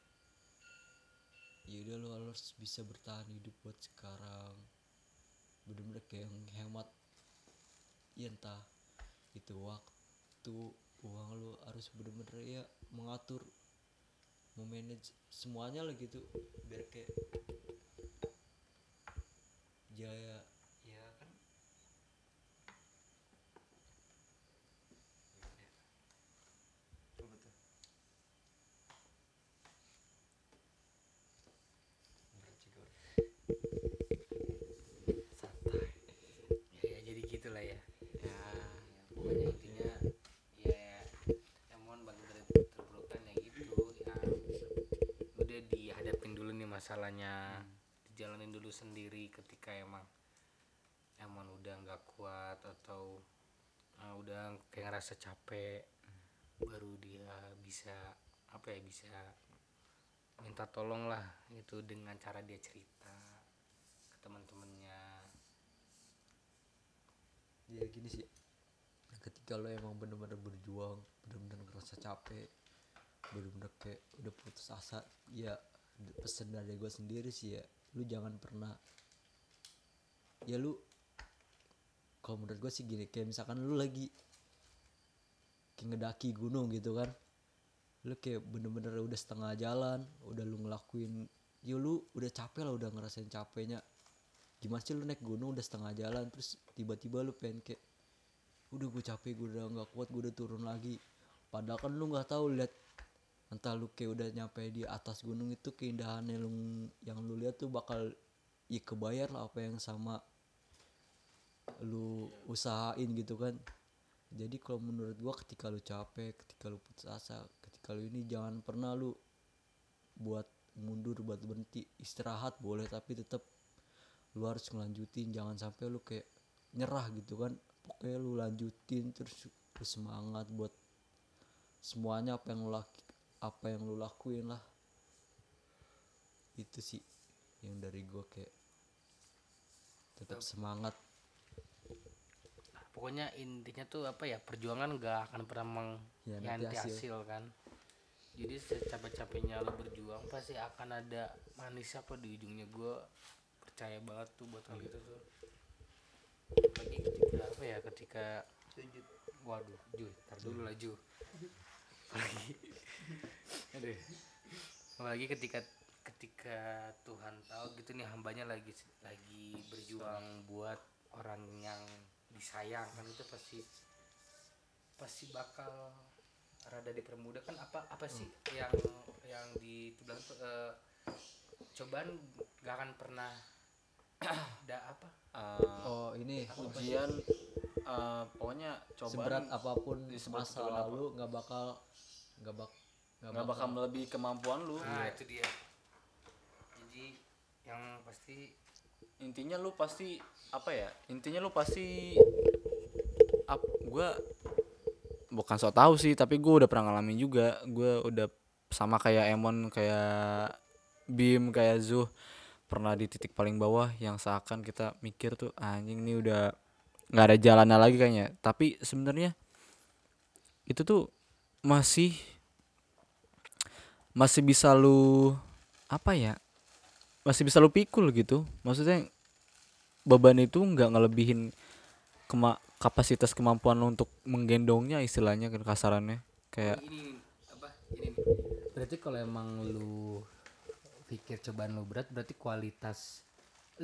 ya udah lo harus bisa bertahan hidup buat sekarang. Bener-bener kayak hemat ya entah itu waktu uang lo harus bener-bener ya mengatur memanage semuanya lah gitu. Biar kayak ya ya kan santai ya, ya jadi gitulah ya ya pokoknya intinya ya emang bagi dari terburukan ya gitu ya udah dihadapin masalahnya dijalanin dulu sendiri ketika emang emang udah nggak kuat atau ah, udah kayak ngerasa capek baru dia bisa apa ya bisa minta tolong lah itu dengan cara dia cerita ke teman-temannya. Ya gini sih. Ketika lo emang bener-bener berjuang bener-bener ngerasa capek bener-bener kayak udah putus asa ya pesen dari gue sendiri sih ya lu jangan pernah ya lu kalau menurut gue sih gini kayak misalkan lu lagi kayak ngedaki gunung gitu kan lu kayak bener-bener udah setengah jalan udah lu ngelakuin ya lu udah capek lah udah ngerasain capeknya. Gimana sih lu naik gunung udah setengah jalan terus tiba-tiba lu pengen kayak udah gue capek gue udah nggak kuat gue udah turun lagi. Padahal kan lu nggak tahu lihat entah lu kayak udah nyampe di atas gunung itu keindahan yang lu yang lu lihat tuh bakal ya kebayar lah apa yang sama lu usahain gitu kan. Jadi kalau menurut gua ketika lu capek ketika lu putus asa ketika lu ini jangan pernah lu buat mundur buat berhenti istirahat boleh tapi tetap lu harus ngelanjutin. Jangan sampai lu kayak nyerah gitu kan. Pokoknya lu lanjutin terus semangat buat semuanya apa yang lu laki, apa yang lu lakuin lah. Itu sih yang dari gua kayak tetap semangat. Pokoknya intinya tuh apa ya perjuangan gak akan pernah Hianati mengkhianati hasil. hasil kan? Jadi secapek-capeknya lo berjuang pasti akan ada manis apa di ujungnya. Gue percaya banget tuh buat hal itu tuh. Lagi ketika apa ya ketika waduh Ju tar dulu lah Ju apalagi. Aduh. Apalagi ketika ketika Tuhan tahu gitu nih hambanya lagi lagi berjuang buat orang yang disayang kan itu pasti pasti bakal rada dipermudah. Kan apa apa sih yang yang di bilang eh, cobaan gak akan pernah ada apa? Eh, oh ini. ujian eh, pokoknya seberat cobaan apa pun seberat masa lalu nggak bakal nggak bak nggak bakal melebihi kemampuan lu. Nah itu dia. Jadi yang pasti intinya lu pasti apa ya? Intinya lu pasti ap gua bukan so tahu sih tapi gue udah pernah ngalamin juga. Gue udah sama kayak Emon kayak Bim kayak Zuh pernah di titik paling bawah yang seakan kita mikir tuh anjing nih udah nggak ada jalannya lagi kayaknya. Tapi sebenarnya itu tuh masih masih bisa lu apa ya masih bisa lu pikul gitu. Maksudnya beban itu nggak ngelebihin kema kapasitas kemampuan lu untuk menggendongnya istilahnya kasarannya. Kayak ini ini berarti kalau emang lu pikir cobaan lu berat berarti kualitas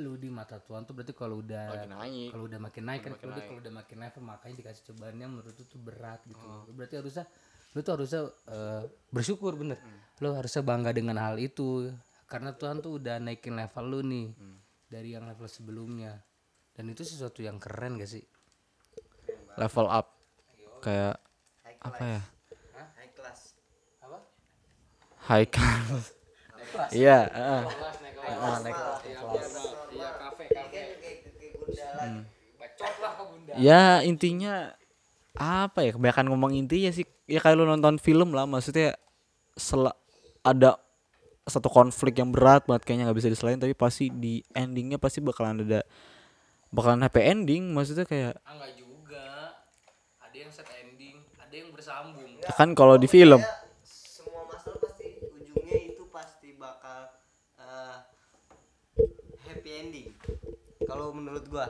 lu di mata Tuhan tuh berarti kalau udah naik. kalau udah makin naik kan kalau naik. kalau udah makin level makanya dikasih cobaannya menurut lu tuh berat gitu. Berarti harusnya lu tuh harusnya eh, bersyukur bener. Lu harusnya bangga dengan hal itu karena Tuhan tuh udah naikin level lu nih dari yang level sebelumnya. Dan itu sesuatu yang keren gak sih? Level up. Kayak apa ya? High class. Apa? High class iya heeh. Ah, naik iya kafe kafe. bacot lah ke bunda ya intinya apa ya? Kebanyakan ngomong intinya sih. Ya kayak lu nonton film lah maksudnya sel ada satu konflik yang berat banget kayaknya nggak bisa diselain tapi pasti di endingnya pasti bakalan ada bakalan happy ending maksudnya kayak Ah enggak juga. Ada yang set ending, ada yang bersambung. ya kan kalau di film. Pokoknya semua masalah pasti ujungnya itu pasti bakal eh, happy ending kalau menurut gua.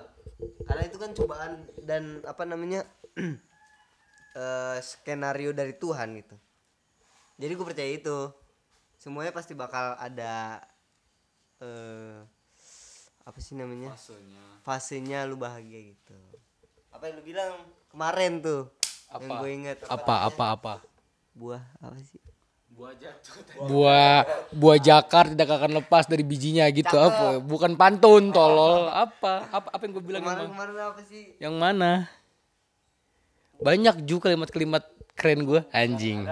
Karena itu kan cobaan dan apa namanya eh, skenario dari Tuhan gitu. Jadi gue percaya itu. Semuanya pasti bakal ada eh apa sih namanya? Fasenya. Lu bahagia gitu. Apa yang lu bilang kemarin tuh yang Apa? gue inget Apa apa apa? buah apa sih Buah buah jakar tidak akan lepas dari bijinya gitu apa? Bukan pantun tolol. Apa? Apa apa yang gue bilang kemarin emang? kemarin apa sih Yang mana? Banyak juga kalimat-kalimat keren gue anjing.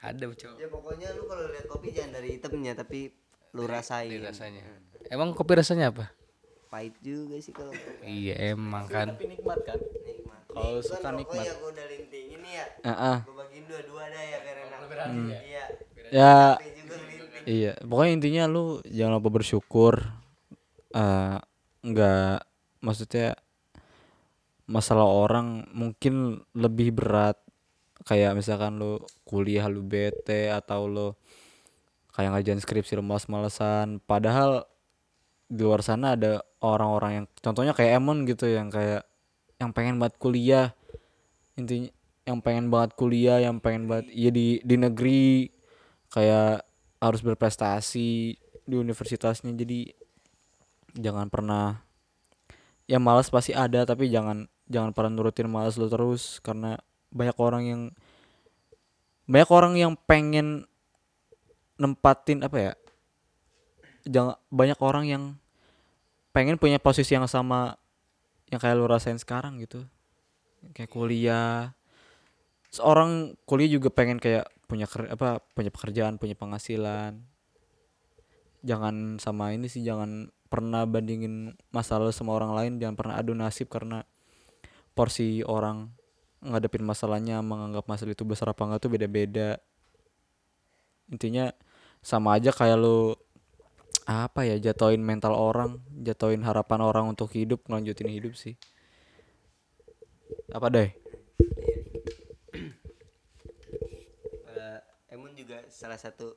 Ada cowok. ya pokoknya lu kalau lihat kopi jangan dari hitamnya tapi lu rasain rasanya. Emang kopi rasanya apa? pahit juga sih kalau. Iya emang kan. tapi nikmat kan nikmat Kalau Nih, suka kan nikmat. ya gue udah lintingin nih ya? Heeh. gue bagiin dua-dua dah ya biar enak. Iya. Ya juga linting. Iya, pokoknya intinya lu jangan lupa bersyukur. eh nggak maksudnya masalah orang mungkin lebih berat. Kayak misalkan lu kuliah lu bete atau lu kayak ngajain skripsi lu males-malesan padahal di luar sana ada orang-orang yang contohnya kayak Emon gitu yang kayak yang pengen banget kuliah. Intinya yang pengen banget kuliah yang pengen banget iya di di negeri. Kayak harus berprestasi di universitasnya. Jadi jangan pernah ya malas pasti ada tapi jangan jangan pernah nurutin malas lu terus. Karena banyak orang yang banyak orang yang pengen nempatin apa ya jangan banyak orang yang pengen punya posisi yang sama yang kayak lu rasain sekarang gitu. Kayak kuliah. Seorang kuliah juga pengen kayak punya ker- apa punya pekerjaan punya penghasilan. Jangan sama ini sih jangan pernah bandingin masalah sama orang lain jangan pernah adu nasib karena porsi orang ngadepin masalahnya menganggap masalah itu besar apa enggak tuh beda-beda. Intinya sama aja kayak lu apa ya jatuhin mental orang jatuhin harapan orang untuk hidup ngelanjutin hidup sih. Apa deh Eh, Emun juga salah satu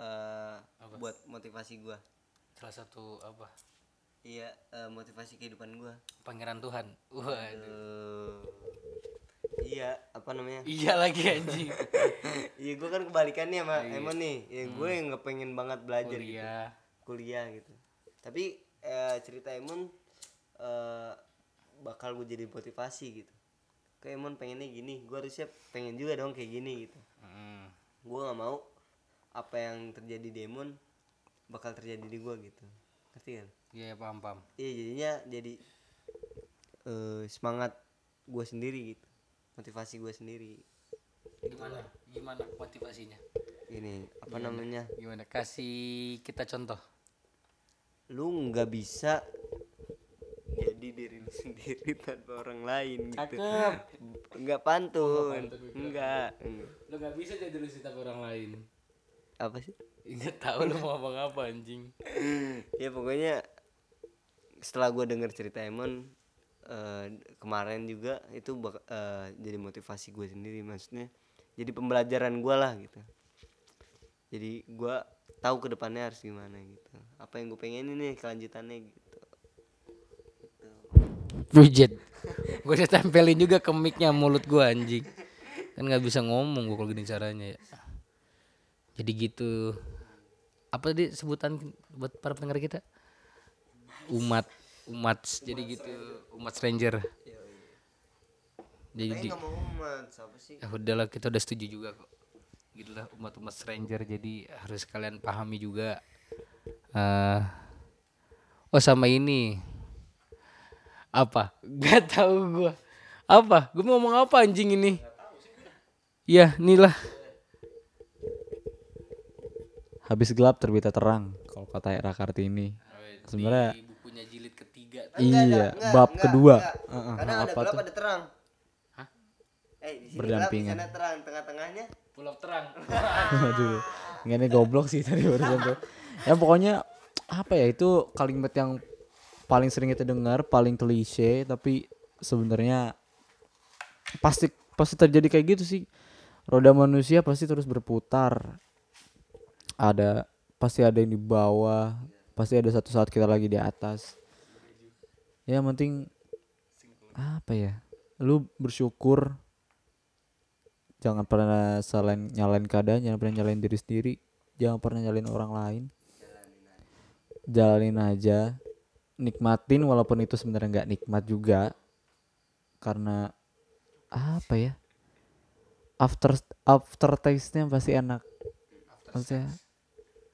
eh buat motivasi gua. Salah satu apa? iya eh, motivasi kehidupan gua. Pangeran Tuhan. Waduh. Iya apa namanya? Iya lagi anjing. iya gua kan kebalikannya sama Emon nih. Ya gue yang nggak pengen banget belajar gitu Kuliah. gitu tapi eh, cerita Emon eh, bakal gue jadi motivasi gitu kayak Emon pengennya gini gue harusnya pengen juga dong kayak gini gitu Mm. gue nggak mau apa yang terjadi di Emon bakal terjadi di gue gitu ngerti kan Iya paham paham. iya jadinya jadi eh, semangat gue sendiri gitu motivasi gue sendiri Gimana? Gimana motivasinya? ini apa namanya Gimana? Kasih kita contoh. lu nggak bisa jadi diri lu sendiri tanpa orang lain gitu. Nggak pantun. Enggak Lu gak bisa jadi lu sih orang lain. apa sih? Ingat tahu lu mau ngomong apa anjing. ya pokoknya setelah gue denger cerita Emon eh, kemarin juga itu bak- eh, jadi motivasi gue sendiri maksudnya. Jadi pembelajaran gue lah gitu. Jadi gue tahu ke depannya harus gimana gitu apa yang gue pengen ini kelanjutannya gitu Bujet. Gue udah tempelin juga ke mic-nya mulut gua anjing. Kan nggak bisa ngomong gua kalau gini caranya ya. Jadi gitu. Apa tadi sebutan buat para pendengar kita? Umat umat jadi gitu umat stranger. Jadi di, umat siapa sih ya udahlah kita udah setuju juga kok. Gitu lah umat-umat stranger jadi harus kalian pahami juga. eh oh sama ini. Apa? Gak tahu gua. Apa? Gua mau ngomong apa anjing ini? Ya inilah. Habis gelap terbitnya terang kalau kata Era Kartini. Sebenarnya di bukunya jilid ketiga. Iya Enggak, enggak, bab enggak, kedua. enggak. Heeh, kadang ada apa gelap tuh? ada terang Sini gelap, di berdampingan. sana terang, tengah-tengahnya Pulau terang. Aduh, nggak ini goblok sih tadi barusan tuh. Ya pokoknya apa ya itu kalimat yang paling sering kita dengar, paling klise tapi sebenarnya pasti pasti terjadi kayak gitu sih. Roda manusia pasti terus berputar. Ada pasti ada yang di bawah, pasti ada satu saat kita lagi di atas. Ya yang penting apa ya? Lu bersyukur jangan pernah salahin nyalain keadaan jangan pernah nyalain diri sendiri. Jangan pernah nyalain orang lain. Jalanin aja. Nikmatin walaupun itu sebenarnya nggak nikmat juga. Karena apa ya? After after taste nya pasti enak. Maksudnya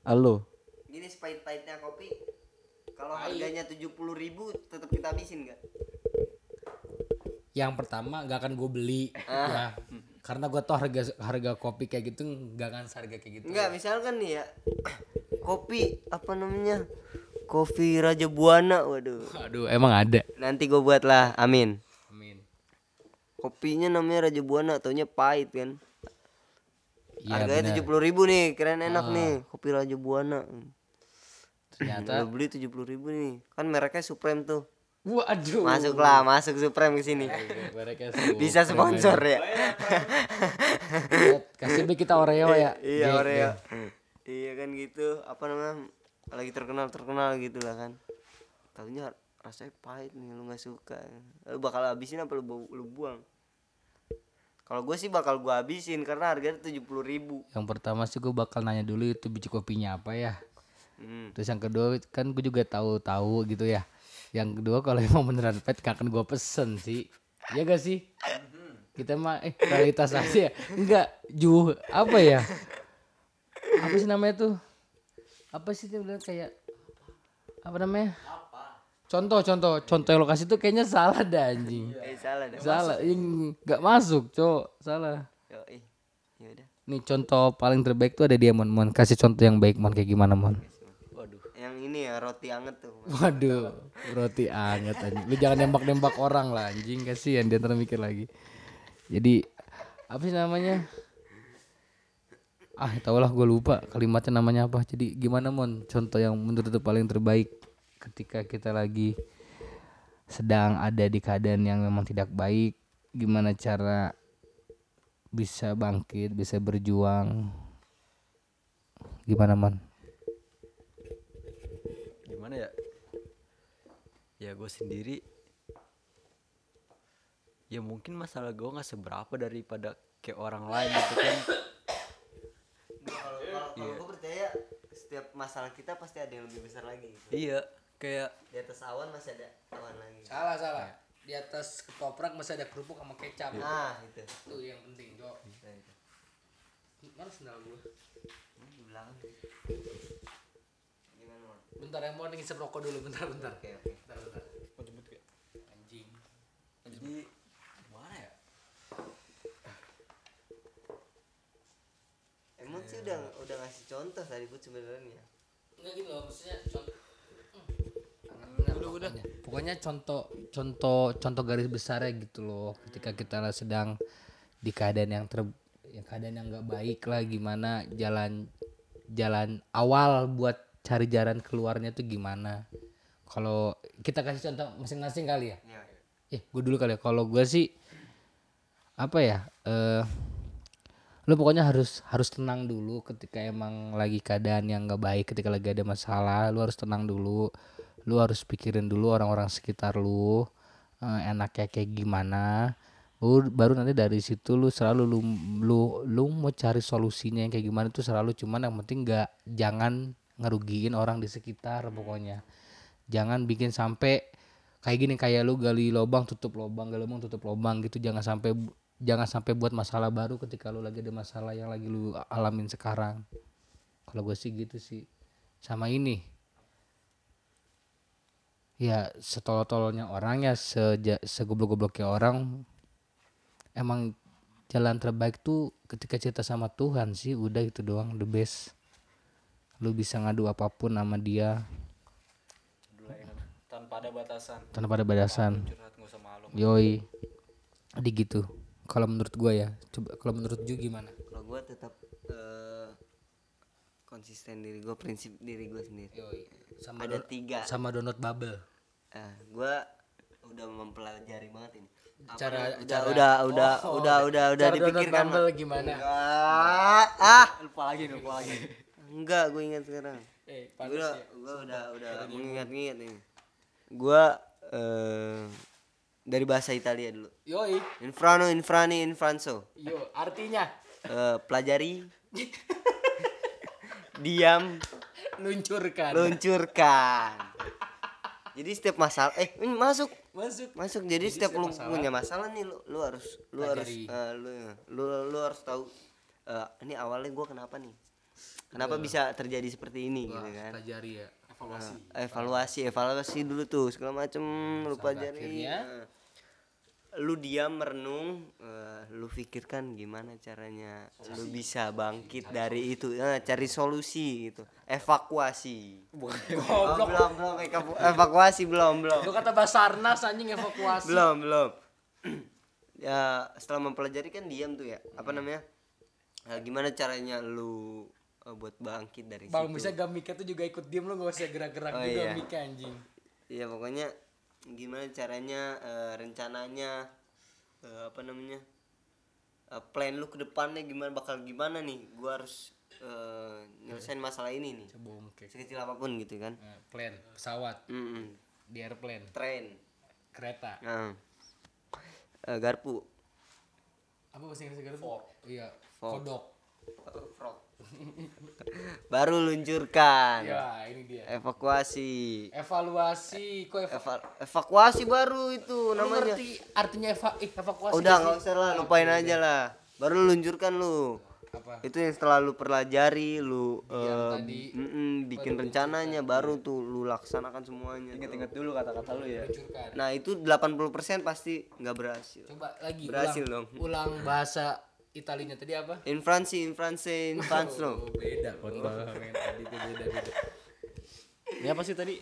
halo? Gini sepahit-pahitnya kopi. Kalau harganya tujuh puluh ribu tetap kita habisin nggak? Yang pertama gak akan gue beli. Ya. Karena gue tau harga harga kopi kayak gitu gak akan seharga kayak gitu. Enggak, misalkan nih ya kopi apa namanya? Kopi Raja Buana, waduh. Aduh, emang ada. Nanti gue buat lah, amin. Amin. Kopinya namanya Raja Buana, taunya pahit kan. Iya Harganya tujuh puluh ribu nih, keren enak nih, kopi Raja Buana. Ternyata beli tujuh puluh ribu nih, kan mereknya Supreme tuh. Waduh. Masuklah, masuk Supreme ke sini. Bisa sponsor ya. Kasih beli kita Oreo ya. iya, Jack, Oreo. ya. Iya kan gitu, apa namanya? Lagi terkenal terkenal gitu lah kan. Tahunya rasanya pahit nih, lu nggak suka. Lu bakal habisin apa lu, lu buang? Kalau gue sih bakal gue habisin karena harganya tujuh puluh ribu. Yang pertama sih gue bakal nanya dulu itu biji kopinya apa ya. Hmm. Terus yang kedua kan gue juga tahu-tahu gitu ya. Yang kedua kalau emang beneran pet gak akan gue pesen sih. Ya gak sih? Kita mah eh realitas aja ya. Enggak, ju apa ya? Apa sih namanya tuh? Apa sih dia bilang kayak apa namanya? Contoh, contoh, contoh lokasi tuh kayaknya salah dah anjing. Eh salah dah. Salah, nggak masuk, cowok, salah. Yo. Nih contoh paling terbaik tuh ada dia mon, mon kasih contoh yang baik mon kayak gimana mon? Ini ya roti anget tuh. Waduh, roti anget anjing. Lu jangan nembak-nembak orang lah anjing, kasihan dia ntar mikir lagi. Jadi apa sih namanya? Ah, tau lah gue lupa kalimatnya namanya apa. Jadi gimana mon? Contoh yang menurut paling terbaik ketika kita lagi sedang ada di keadaan yang memang tidak baik. Gimana cara bisa bangkit, bisa berjuang? Gimana mon? gimana ya ya gue sendiri ya mungkin masalah gue nggak seberapa daripada kayak orang lain gitu kan Kalau kalau gue percaya setiap masalah kita pasti ada yang lebih besar lagi. gitu. iya kayak Di atas awan masih ada awan lagi. Salah salah. Di atas ketoprak masih ada kerupuk sama kecap. Nah, itu. Itu yang penting, Jok. Mana sendal gua? Ini di belakang. Bentar ya, mau ngisep rokok dulu, bentar bentar. Oke, oke. Bentar bentar. Anjing. jadi gimana ya Emang sih udah udah ngasih contoh tadi buat sebenarnya. Enggak gitu loh, maksudnya contoh udah, udah. Pokoknya contoh contoh contoh garis besarnya gitu loh ketika kita sedang di keadaan yang ter yang keadaan yang nggak baik lah gimana jalan jalan awal buat cari jalan keluarnya tuh gimana. Kalau kita kasih contoh masing-masing kali ya. Iya. eh gue dulu kali ya. Kalau gue sih apa ya eh lu pokoknya harus harus tenang dulu ketika emang lagi keadaan yang nggak baik ketika lagi ada masalah lu harus tenang dulu. Lu harus pikirin dulu orang-orang sekitar lu eh, enaknya kayak gimana. Lu baru nanti dari situ lu selalu lu lu lu mau cari solusinya yang kayak gimana itu selalu cuman yang penting nggak jangan ngerugiin orang di sekitar pokoknya. Jangan bikin sampai kayak gini kayak lu gali lubang tutup lubang gali lubang tutup lubang gitu. Jangan sampai jangan sampai buat masalah baru ketika lu lagi ada masalah yang lagi lu alamin sekarang. Kalau gue sih gitu sih. Sama ini. Ya setolol-tololnya orang ya seja, segoblok-gobloknya orang emang jalan terbaik tuh ketika cerita sama Tuhan sih udah itu doang the best lu bisa ngadu apa pun sama dia. Tanpa ada batasan. Tanpa ada batasan. Yoi. Jadi gitu. Kalau menurut gua ya, coba kalau menurut Ju gimana? kalau gue tetap eh, konsisten diri gue prinsip diri gue sendiri. Yoi. Sama ada tiga. sama download bubble. eh, gue udah mempelajari banget ini. Apa Cara- udah cara- udah udah Oh, udah udah udah download dipikirkan Bumble gimana? Enggak. ah! Lupa lagi lupa lagi enggak gue ingat sekarang. Eh, gue udah gue udah udah mengingat-ingat ini gue eh, dari bahasa Italia dulu. Yoi. infrano infrani infranso. Yo, artinya? Eh, pelajari. Diam. Luncurkan. luncurkan. Jadi setiap masalah eh masuk. Masuk. masuk. Jadi, setiap, lu punya masalah nih lu, lu harus lu harus Pelajari. eh, lu, lu lu harus tahu eh, ini awalnya gua kenapa nih kenapa bisa terjadi seperti ini gitu kan? Pelajari ya. Evaluasi. Eh, evaluasi evaluasi dulu tuh segala macem lu pelajari? Eh, lu diam merenung eh, lu pikirkan gimana caranya lu bisa bangkit dari itu. Eh, cari solusi gitu. Evakuasi. Oh, belum belum evaku- evakuasi belum belum. Lu kata Basarnas anjing evakuasi. belum belum. Ya setelah mempelajari kan diam tuh ya. Apa namanya? Eh, gimana caranya lu eh, buat bangkit dari Bang situ bisa gamiknya tuh juga ikut diem lu gak usah gerak-gerak Oh, juga iya. miknya anjing. Iya pokoknya gimana caranya eh, rencananya eh, apa namanya eh, plan lu ke depannya gimana bakal gimana nih gua harus eh, nyelesain masalah ini nih Coba mungkin. sekecil apa pun gitu kan Nah, plane pesawat Mm-mm. di airplane train kereta nah. Eh, garpu apa bahasa Inggris garpu? Oh, iya Fork. kodok frog baru luncurkan. Ya ini dia. Evakuasi. Evaluasi kok eva Eva- evakuasi baru itu Lu namanya. ngerti artinya eva eh, evakuasi udah nggak usah lah lupain aja lah. Baru lu luncurkan lu. Apa? Itu yang setelah lu pelajari lu Yang eh, tadi mm-mm, bikin rencananya baru tuh lu laksanakan semuanya inget-inget dulu kata-kata lu ya. Luncurkan. Nah itu 80% pasti nggak berhasil. Coba lagi Berhasil ulang, dong. ulang bahasa Italinya tadi apa? In France in France in France no. oh, beda men tadi itu beda beda. Ini apa sih tadi?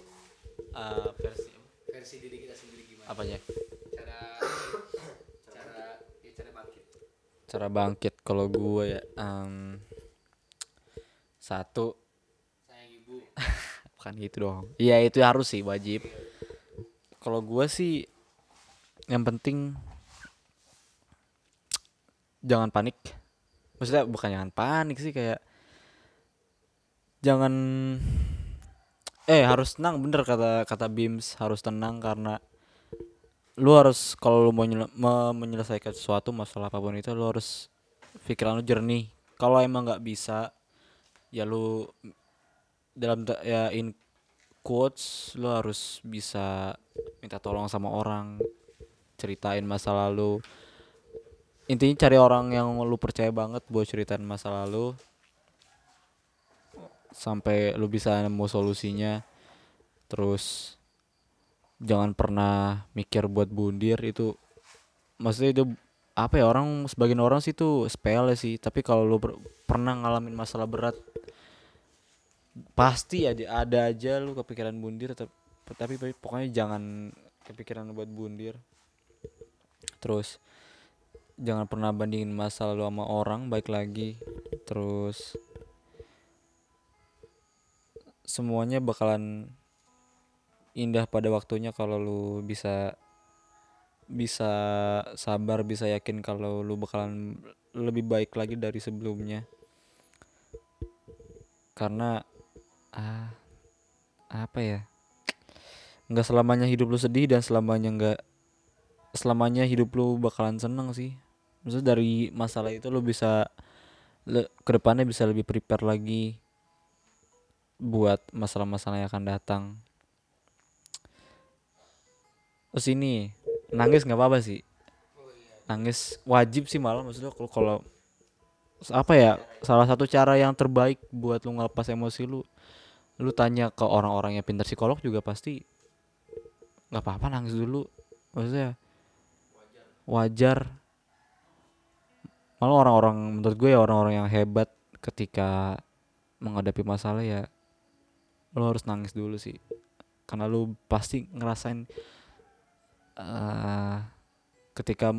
Eh, versi versi diri kita sendiri gimana? Apanya? cara cara ya cara bangkit. Cara bangkit kalau gue ya em, satu. Sayang ibu. Bukan gitu dong. Iya itu harus sih wajib. Kalau gue sih yang penting jangan panik. Maksudnya bukan jangan panik sih kayak jangan eh harus tenang bener kata kata Bims harus tenang karena lu harus kalau lu mau nyele- me- menyelesaikan sesuatu masalah apa pun itu lu harus pikiran lu jernih kalau emang nggak bisa ya lu dalam ya in quotes lu harus bisa minta tolong sama orang ceritain masa lalu intinya cari orang yang lu percaya banget buat ceritain masa lalu. Sampai lu bisa nemu solusinya. Terus jangan pernah mikir buat bundir. Itu maksudnya itu apa ya orang sebagian orang sih itu sepele sih. Tapi kalau lu pernah ngalamin masalah berat pasti aja ada aja lu kepikiran bundir. Tapi tapi pokoknya jangan kepikiran buat bundir. Terus jangan pernah bandingin masa lalu sama orang baik lagi. Terus semuanya bakalan indah pada waktunya kalau lu bisa bisa sabar bisa yakin kalau lu bakalan lebih baik lagi dari sebelumnya. Karena ah apa ya? Nggak selamanya hidup lu sedih dan selamanya nggak selamanya hidup lu bakalan seneng sih maksudnya dari masalah itu lu bisa le, ke depannya bisa lebih prepare lagi buat masalah-masalah yang akan datang. Terus ini nangis nggak apa-apa sih. Nangis wajib sih malah maksudnya kalau kalau apa ya salah satu cara yang terbaik buat lu ngelepas emosi lu lu tanya ke orang-orang yang pintar psikolog juga pasti nggak apa-apa nangis dulu. Maksudnya wajar malah orang-orang menurut gue ya orang-orang yang hebat ketika menghadapi masalah ya lu harus nangis dulu sih. Karena lu pasti ngerasain eh ketika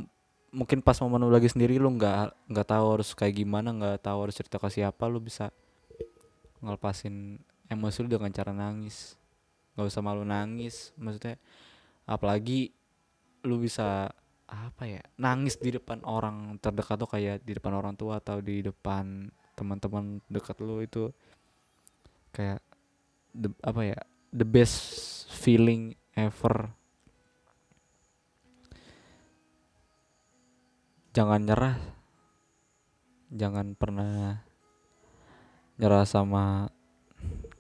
mungkin pas momen lu lagi sendiri lu nggak nggak tahu harus kayak gimana nggak tahu harus cerita ke siapa lu bisa ngelepasin emosi lu dengan cara nangis. Nggak usah malu nangis maksudnya apalagi lu bisa apa ya nangis di depan orang terdekat tuh kayak di depan orang tua atau di depan teman-teman dekat lu itu kayak the, apa ya the best feeling ever. Jangan nyerah. Jangan pernah nyerah sama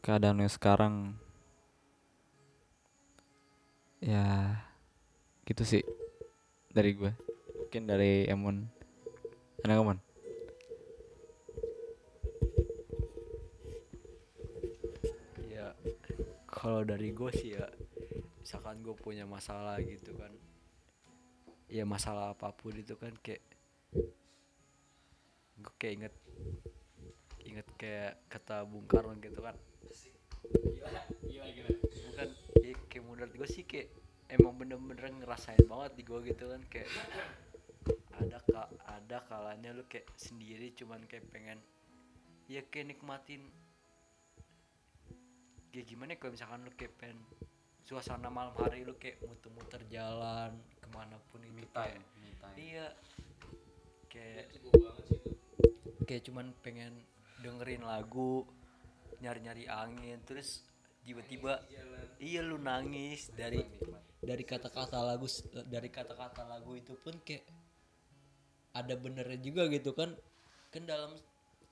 keadaan yang sekarang. Ya gitu sih dari gue mungkin dari Emon enak Emon ya kalau dari gue sih ya misalkan gue punya masalah gitu kan. Ya masalah apa pun itu kan kayak gue kayak inget inget kayak kata Bung Karno gitu kan. Bukan ya kayak menurut gue sih kayak emang bener-bener ngerasain banget di gue gitu kan kayak ada kak ada kalanya lu kayak sendiri cuman kayak pengen ya kayak nikmatin kayak gimana ya kalau misalkan lu kayak pengen suasana malam hari lu kayak muter-muter jalan ke mana pun itu kayak iya kayak kayak cuman pengen dengerin lagu nyari-nyari angin terus tiba-tiba iya lu nangis dari dari kata-kata lagu dari kata-kata lagu itu pun kayak ada benernya juga gitu kan. Kan dalam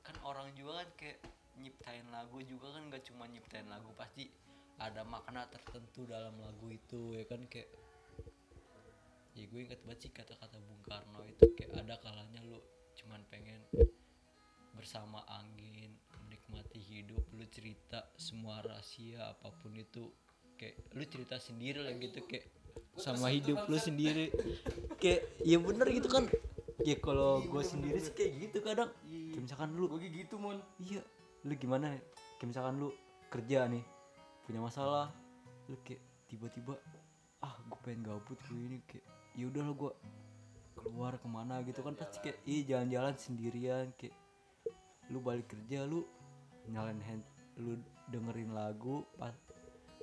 kan orang juga kan kayak nyiptain lagu juga kan gak cuma nyiptain lagu pasti ada makna tertentu dalam lagu itu ya kan kayak ya gue inget sih kata-kata Bung Karno itu kayak ada kalanya lu cuman pengen bersama angin menikmati hidup lu cerita semua rahasia apa pun itu kayak lu cerita sendiri lah gitu kayak sama hidup lu sendiri. Kayak ya bener gitu kan. Ya kalau gue sendiri sih kayak gitu kadang. Kayak misalkan lu gue gitu mon. Iya lu gimana ya? kayak misalkan lu kerja nih punya masalah lu kayak tiba-tiba ah gue pengen gabut gue ini kayak ya udah lo gue keluar ke mana gitu kan. Pasti kayak iya jalan-jalan sendirian kayak lu balik kerja lu nyalain hand lu dengerin lagu pas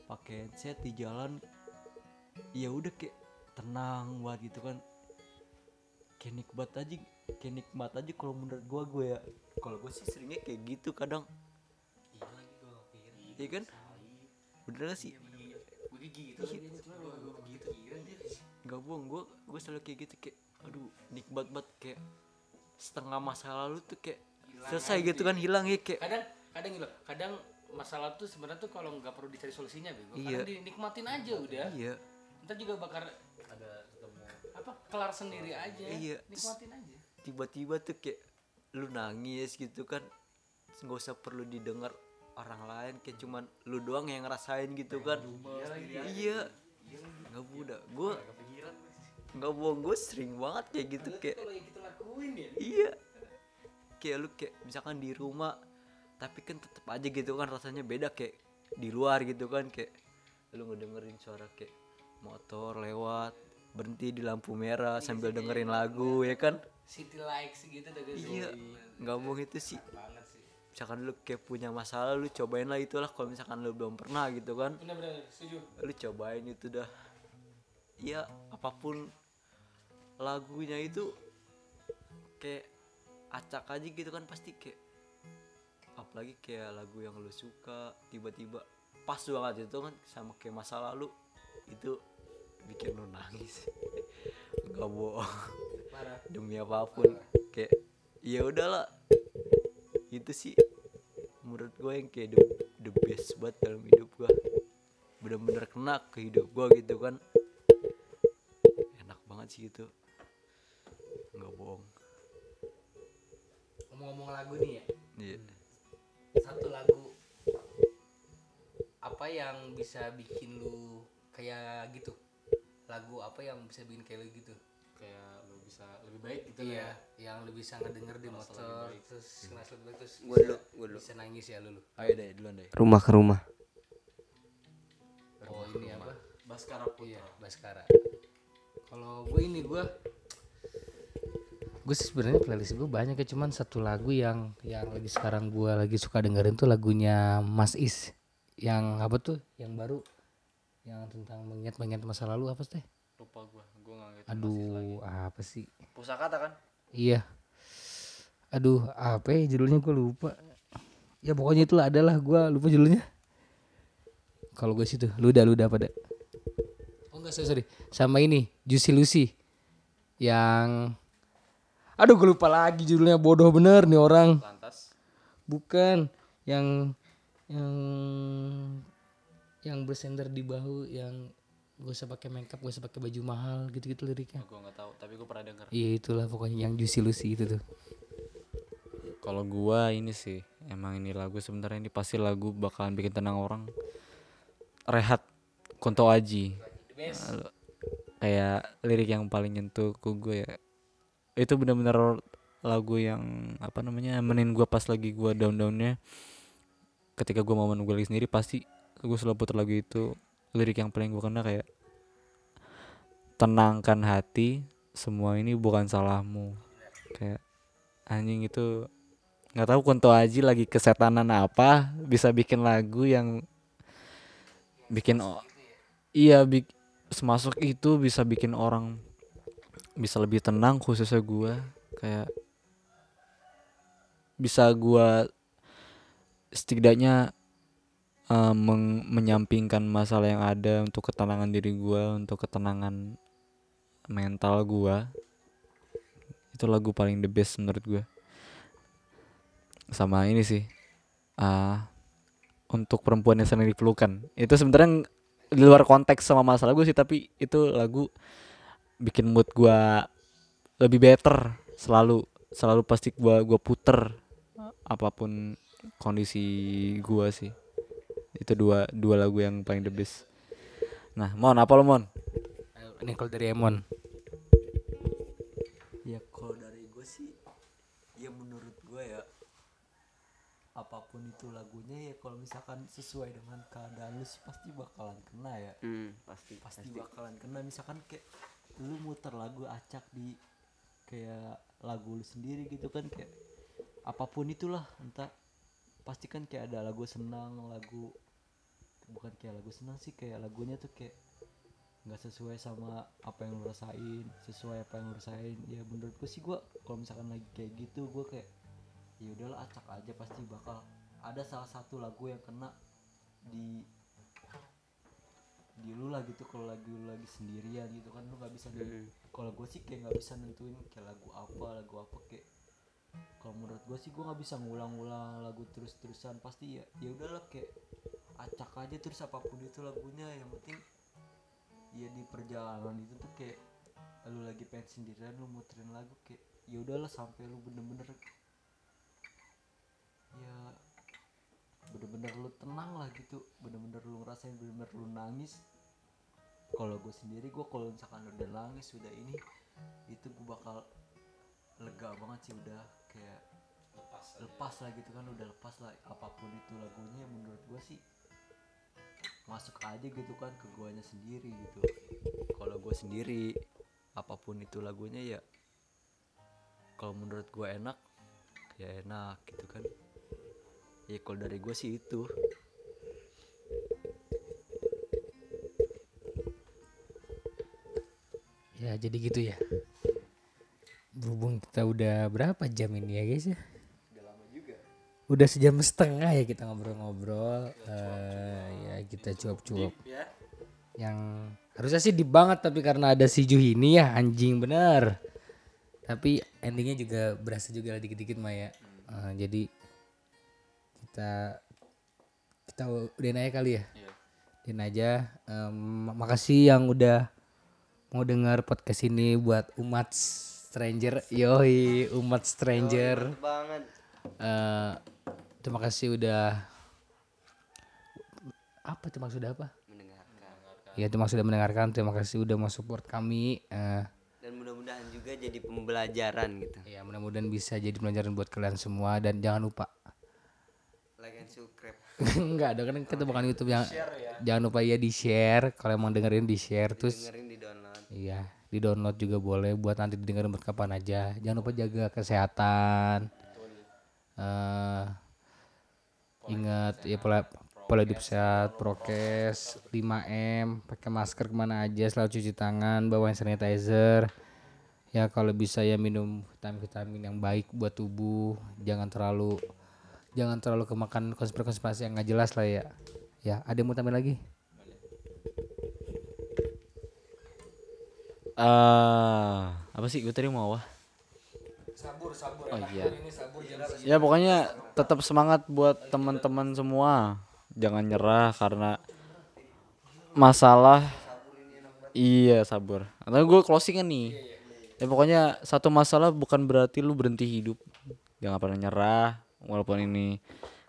pakai headset di jalan ya udah kayak tenang banget gitu kan. Kayak nikmat aja kayak nikmat aja kalau menurut gua gue ya. Kalau gue sih seringnya kayak gitu kadang. Iya kan? Bener gak sih? gue gitu Gak bohong, gue gue selalu kayak gitu kayak aduh nikmat banget kayak setengah masa lalu tuh kayak selesai gitu kan hilang ya kayak kadang kadang gitu kadang masalah tuh sebenarnya tuh kalau nggak perlu dicari solusinya bego. Iya. kadang dinikmatin aja udah. Iya. Ntar juga bakal ada ketemu. apa kelar sendiri aja. Iya. nikmatin aja. Tiba-tiba tuh kayak lu nangis gitu kan nggak usah perlu didengar orang lain kayak cuman lu doang yang ngerasain gitu kan. iya nggak budak gue nggak bohong gue sering banget kayak gitu kayak kalau yang kita lakuin ya. Iya. Kayak lu kayak misalkan di rumah tapi kan tetep aja gitu kan rasanya beda kayak di luar gitu kan kayak lu ngedengerin suara kayak motor lewat berhenti di lampu merah sambil dengerin lagu ya kan? City likes gitu udah guys. Iya nggak bohong itu sih. Sih. Misalkan lu kayak punya masalah lu cobain lah itulah kalau misalkan lu belum pernah gitu kan. Bener-bener setuju. Lu cobain itu dah. Iya apa pun lagunya itu kayak acak aja gitu kan pasti kayak apalagi kayak lagu yang lu suka tiba-tiba pas banget itu kan sama kayak masa lalu. Itu bikin lu nangis. Nggak bohong. Parah. Demi apa pun. Kayak ya udahlah. Itu sih menurut gue yang kayak the, the best banget dalam hidup gue bener-bener kena ke hidup gue gitu kan. Enak banget sih gitu nggak bohong. Ngomong-ngomong lagu nih ya. Iya satu lagu apa yang bisa bikin lu kayak gitu? Lagu apa yang bisa bikin kayak lu gitu? Kayak lu bisa lebih baik gitu iya yang lu bisa ngedenger di motor terus ngerasa lebih baik terus Gua bisa, dulu, gua dulu. bisa nangis ya lu lu. Ayo deh duluan deh. Rumah ke rumah. Oh ini apa? Baskara Putra. Iya Baskara. Kalau gue ini gue gue sih sebenarnya playlist gue banyak ya cuman satu lagu yang yang lagi sekarang gue lagi suka dengerin tuh lagunya Mas Is. Yang apa tuh? Yang baru. Yang tentang mengingat-mengingat masa lalu apa sih lupa gua. Gua nggak ngerti aduh apa sih? Pusakata kan? Iya. Aduh apa ya judulnya? Gue lupa. Ya pokoknya itulah adalah gue lupa judulnya. Kalau gue situ lu udah lu udah pada oh enggak sorry, sorry. Sama ini Juicy Lucy. Yang aduh gue lupa lagi judulnya. Bodoh bener nih orang. Lantas? Bukan. Yang yang yang bersender di bahu yang gue usah pakai makeup gue usah pakai baju mahal gitu-gitu liriknya. Gua nggak tahu tapi gua pernah denger. Iya itulah pokoknya yang Juicy Lucy itu tuh. Kalau gua ini sih emang ini lagu sebenarnya ini pasti lagu bakalan bikin tenang orang. Rehat Kunto Aji. Kayak lirik yang paling nyentuh ke gue ya itu benar-benar lagu yang apa namanya nemenin gue pas lagi gue down downnya ketika gue mau menunggu lagi sendiri pasti gue selalu putar lagu itu lirik yang paling gue kena kayak tenangkan hati semua ini bukan salahmu. Kayak anjing itu nggak tahu Kunto Aji lagi kesetanan apa bisa bikin lagu yang bikin o- iya bik semasuk itu bisa bikin orang bisa lebih tenang khususnya gua. Kayak bisa gua setidaknya eh, meng- menyampingkan masalah yang ada untuk ketenangan diri gua untuk ketenangan mental gua. Itu lagu paling the best menurut gua. Sama ini sih ah untuk perempuan yang sering dipelukan itu sebenarnya di luar konteks sama masalah gue sih tapi itu lagu bikin mood gua lebih better. Selalu selalu pasti gua gua puter apa pun kondisi gua sih. Itu dua dua lagu yang paling the best. Nah mon apa lo mon? Ayo, ini kalau dari Emon. Ya kalau dari gue sih ya menurut gue ya apa pun itu lagunya ya kalau misalkan sesuai dengan keadaan lu sih pasti bakalan kena ya. Hmm, pasti. Pasti bakalan kena. Misalkan kayak lu muter lagu acak di kayak lagu lu sendiri gitu kan kayak apa pun itulah entah. Pasti kan kayak ada lagu senang lagu bukan kayak lagu senang sih kayak lagunya tuh kayak nggak sesuai sama apa yang lu rasain sesuai apa yang lu rasain. Ya menurut gue sih gue kalau misalkan lagi kayak gitu gue kayak ya udahlah acak aja pasti bakal ada salah satu lagu yang kena di di lu lah gitu kalau lagi lu lagi sendirian gitu kan lu nggak bisa nen- kalau gue sih kayak nggak bisa nentuin kayak lagu apa lagu apa kayak kalau menurut gue sih gue nggak bisa ngulang-ngulang lagu terus-terusan pasti ya ya udahlah kayak acak aja terus apa pun itu lagunya yang penting ya di perjalanan itu tuh kayak lu lagi pengen sendirian lu muterin lagu kayak ya udahlah sampai lu bener-bener ya bener-bener lu tenang lah gitu. Bener-bener lu ngerasain bener-bener lu nangis. Kalau gue sendiri gue kalau misalkan udah nangis udah ini itu gue bakal lega banget sih udah kayak lepas, lah gitu kan udah lepas lah. Apa pun itu lagunya menurut gue sih masuk aja gitu kan ke guanya sendiri gitu. Kalau gue sendiri apa pun itu lagunya ya kalau menurut gue enak ya enak gitu kan ya kalau dari gue sih itu. Ya jadi gitu ya. Berhubung kita udah berapa jam ini ya guys ya? Udah sejam setengah ya kita ngobrol-ngobrol. Eh, ya kita cuap-cuap. Yang harusnya sih deep banget tapi karena ada si Juhini ya anjing bener. Tapi endingnya juga berasa juga dikit-dikit Maya. Eh, jadi kita kita udahin aja kali ya. Udahin aja. Em, makasih yang udah mau dengar podcast ini buat umat stranger. Yoi umat stranger. Mantep banget. Eh, terima kasih udah apa kasih udah apa? Mendengarkan. Ya terima kasih sudah mendengarkan. Terima kasih udah mau support kami. Eh, dan mudah-mudahan juga jadi pembelajaran gitu. ya mudah-mudahan bisa jadi pelajaran buat kalian semua. Dan jangan lupa enggak dong kan kita bukan YouTube yang jangan lupa ya di share kalau emang dengerin di share terus dengerin di download iya di download juga boleh buat nanti didengar buat kapan aja. Jangan lupa jaga kesehatan. Eh ingat ya pola pola hidup sehat prokes 5M pakai masker ke mana aja selalu cuci tangan bawa hand sanitizer. Ya kalau bisa ya minum vitamin-vitamin yang baik buat tubuh. Jangan terlalu jangan terlalu kemakan konspirasi-konspirasi yang nggak jelas lah ya ya ada yang mau tambahin lagi eh apa sih gue tadi mau apa? Oh iya. Ya pokoknya tetap semangat buat teman-teman semua. Jangan nyerah karena masalah iya sabar. Atau gue closingan nih. Ya pokoknya satu masalah bukan berarti lu berhenti hidup. Jangan pernah nyerah walaupun ini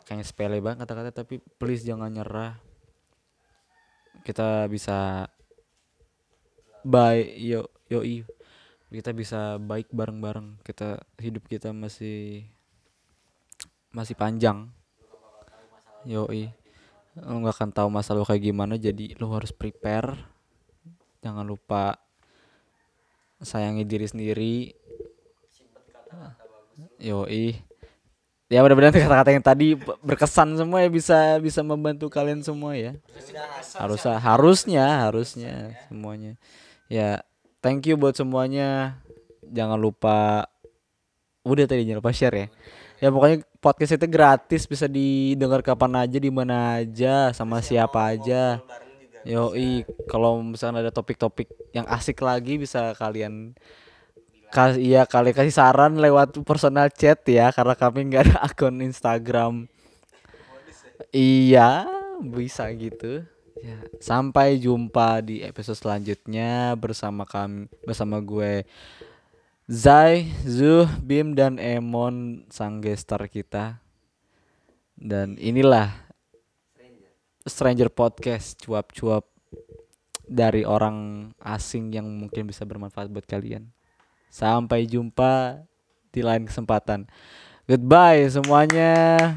kayaknya sepele banget kata-kata tapi please jangan nyerah. Kita bisa baik yo yoi. Kita bisa baik bareng-bareng. Kita hidup kita masih masih panjang. Yoi. Lo nggak akan tahu masa lo kayak gimana jadi lo harus prepare. Jangan lupa sayangi diri sendiri. Yoi ya mudah-mudahan kata-kata yang tadi berkesan semua ya bisa bisa membantu kalian semua ya. Harusnya harusnya harusnya semuanya. Ya thank you buat semuanya. Jangan lupa udah tadi jangan lupa share ya. Ya pokoknya podcast itu gratis bisa didengar kapan aja di mana aja sama siapa aja. yoi kalau misalnya ada topik-topik yang asik lagi bisa kalian kasih iya kalian kasih saran lewat personal chat ya karena kami nggak ada akun Instagram. Iya bisa gitu. Ya sampai jumpa di episode selanjutnya bersama kami bersama gue Zai, Zuh, Bim dan Emon sang gestar kita. Dan inilah Stranger Podcast cuap-cuap dari orang asing yang mungkin bisa bermanfaat buat kalian. Sampai jumpa di lain kesempatan. Goodbye semuanya.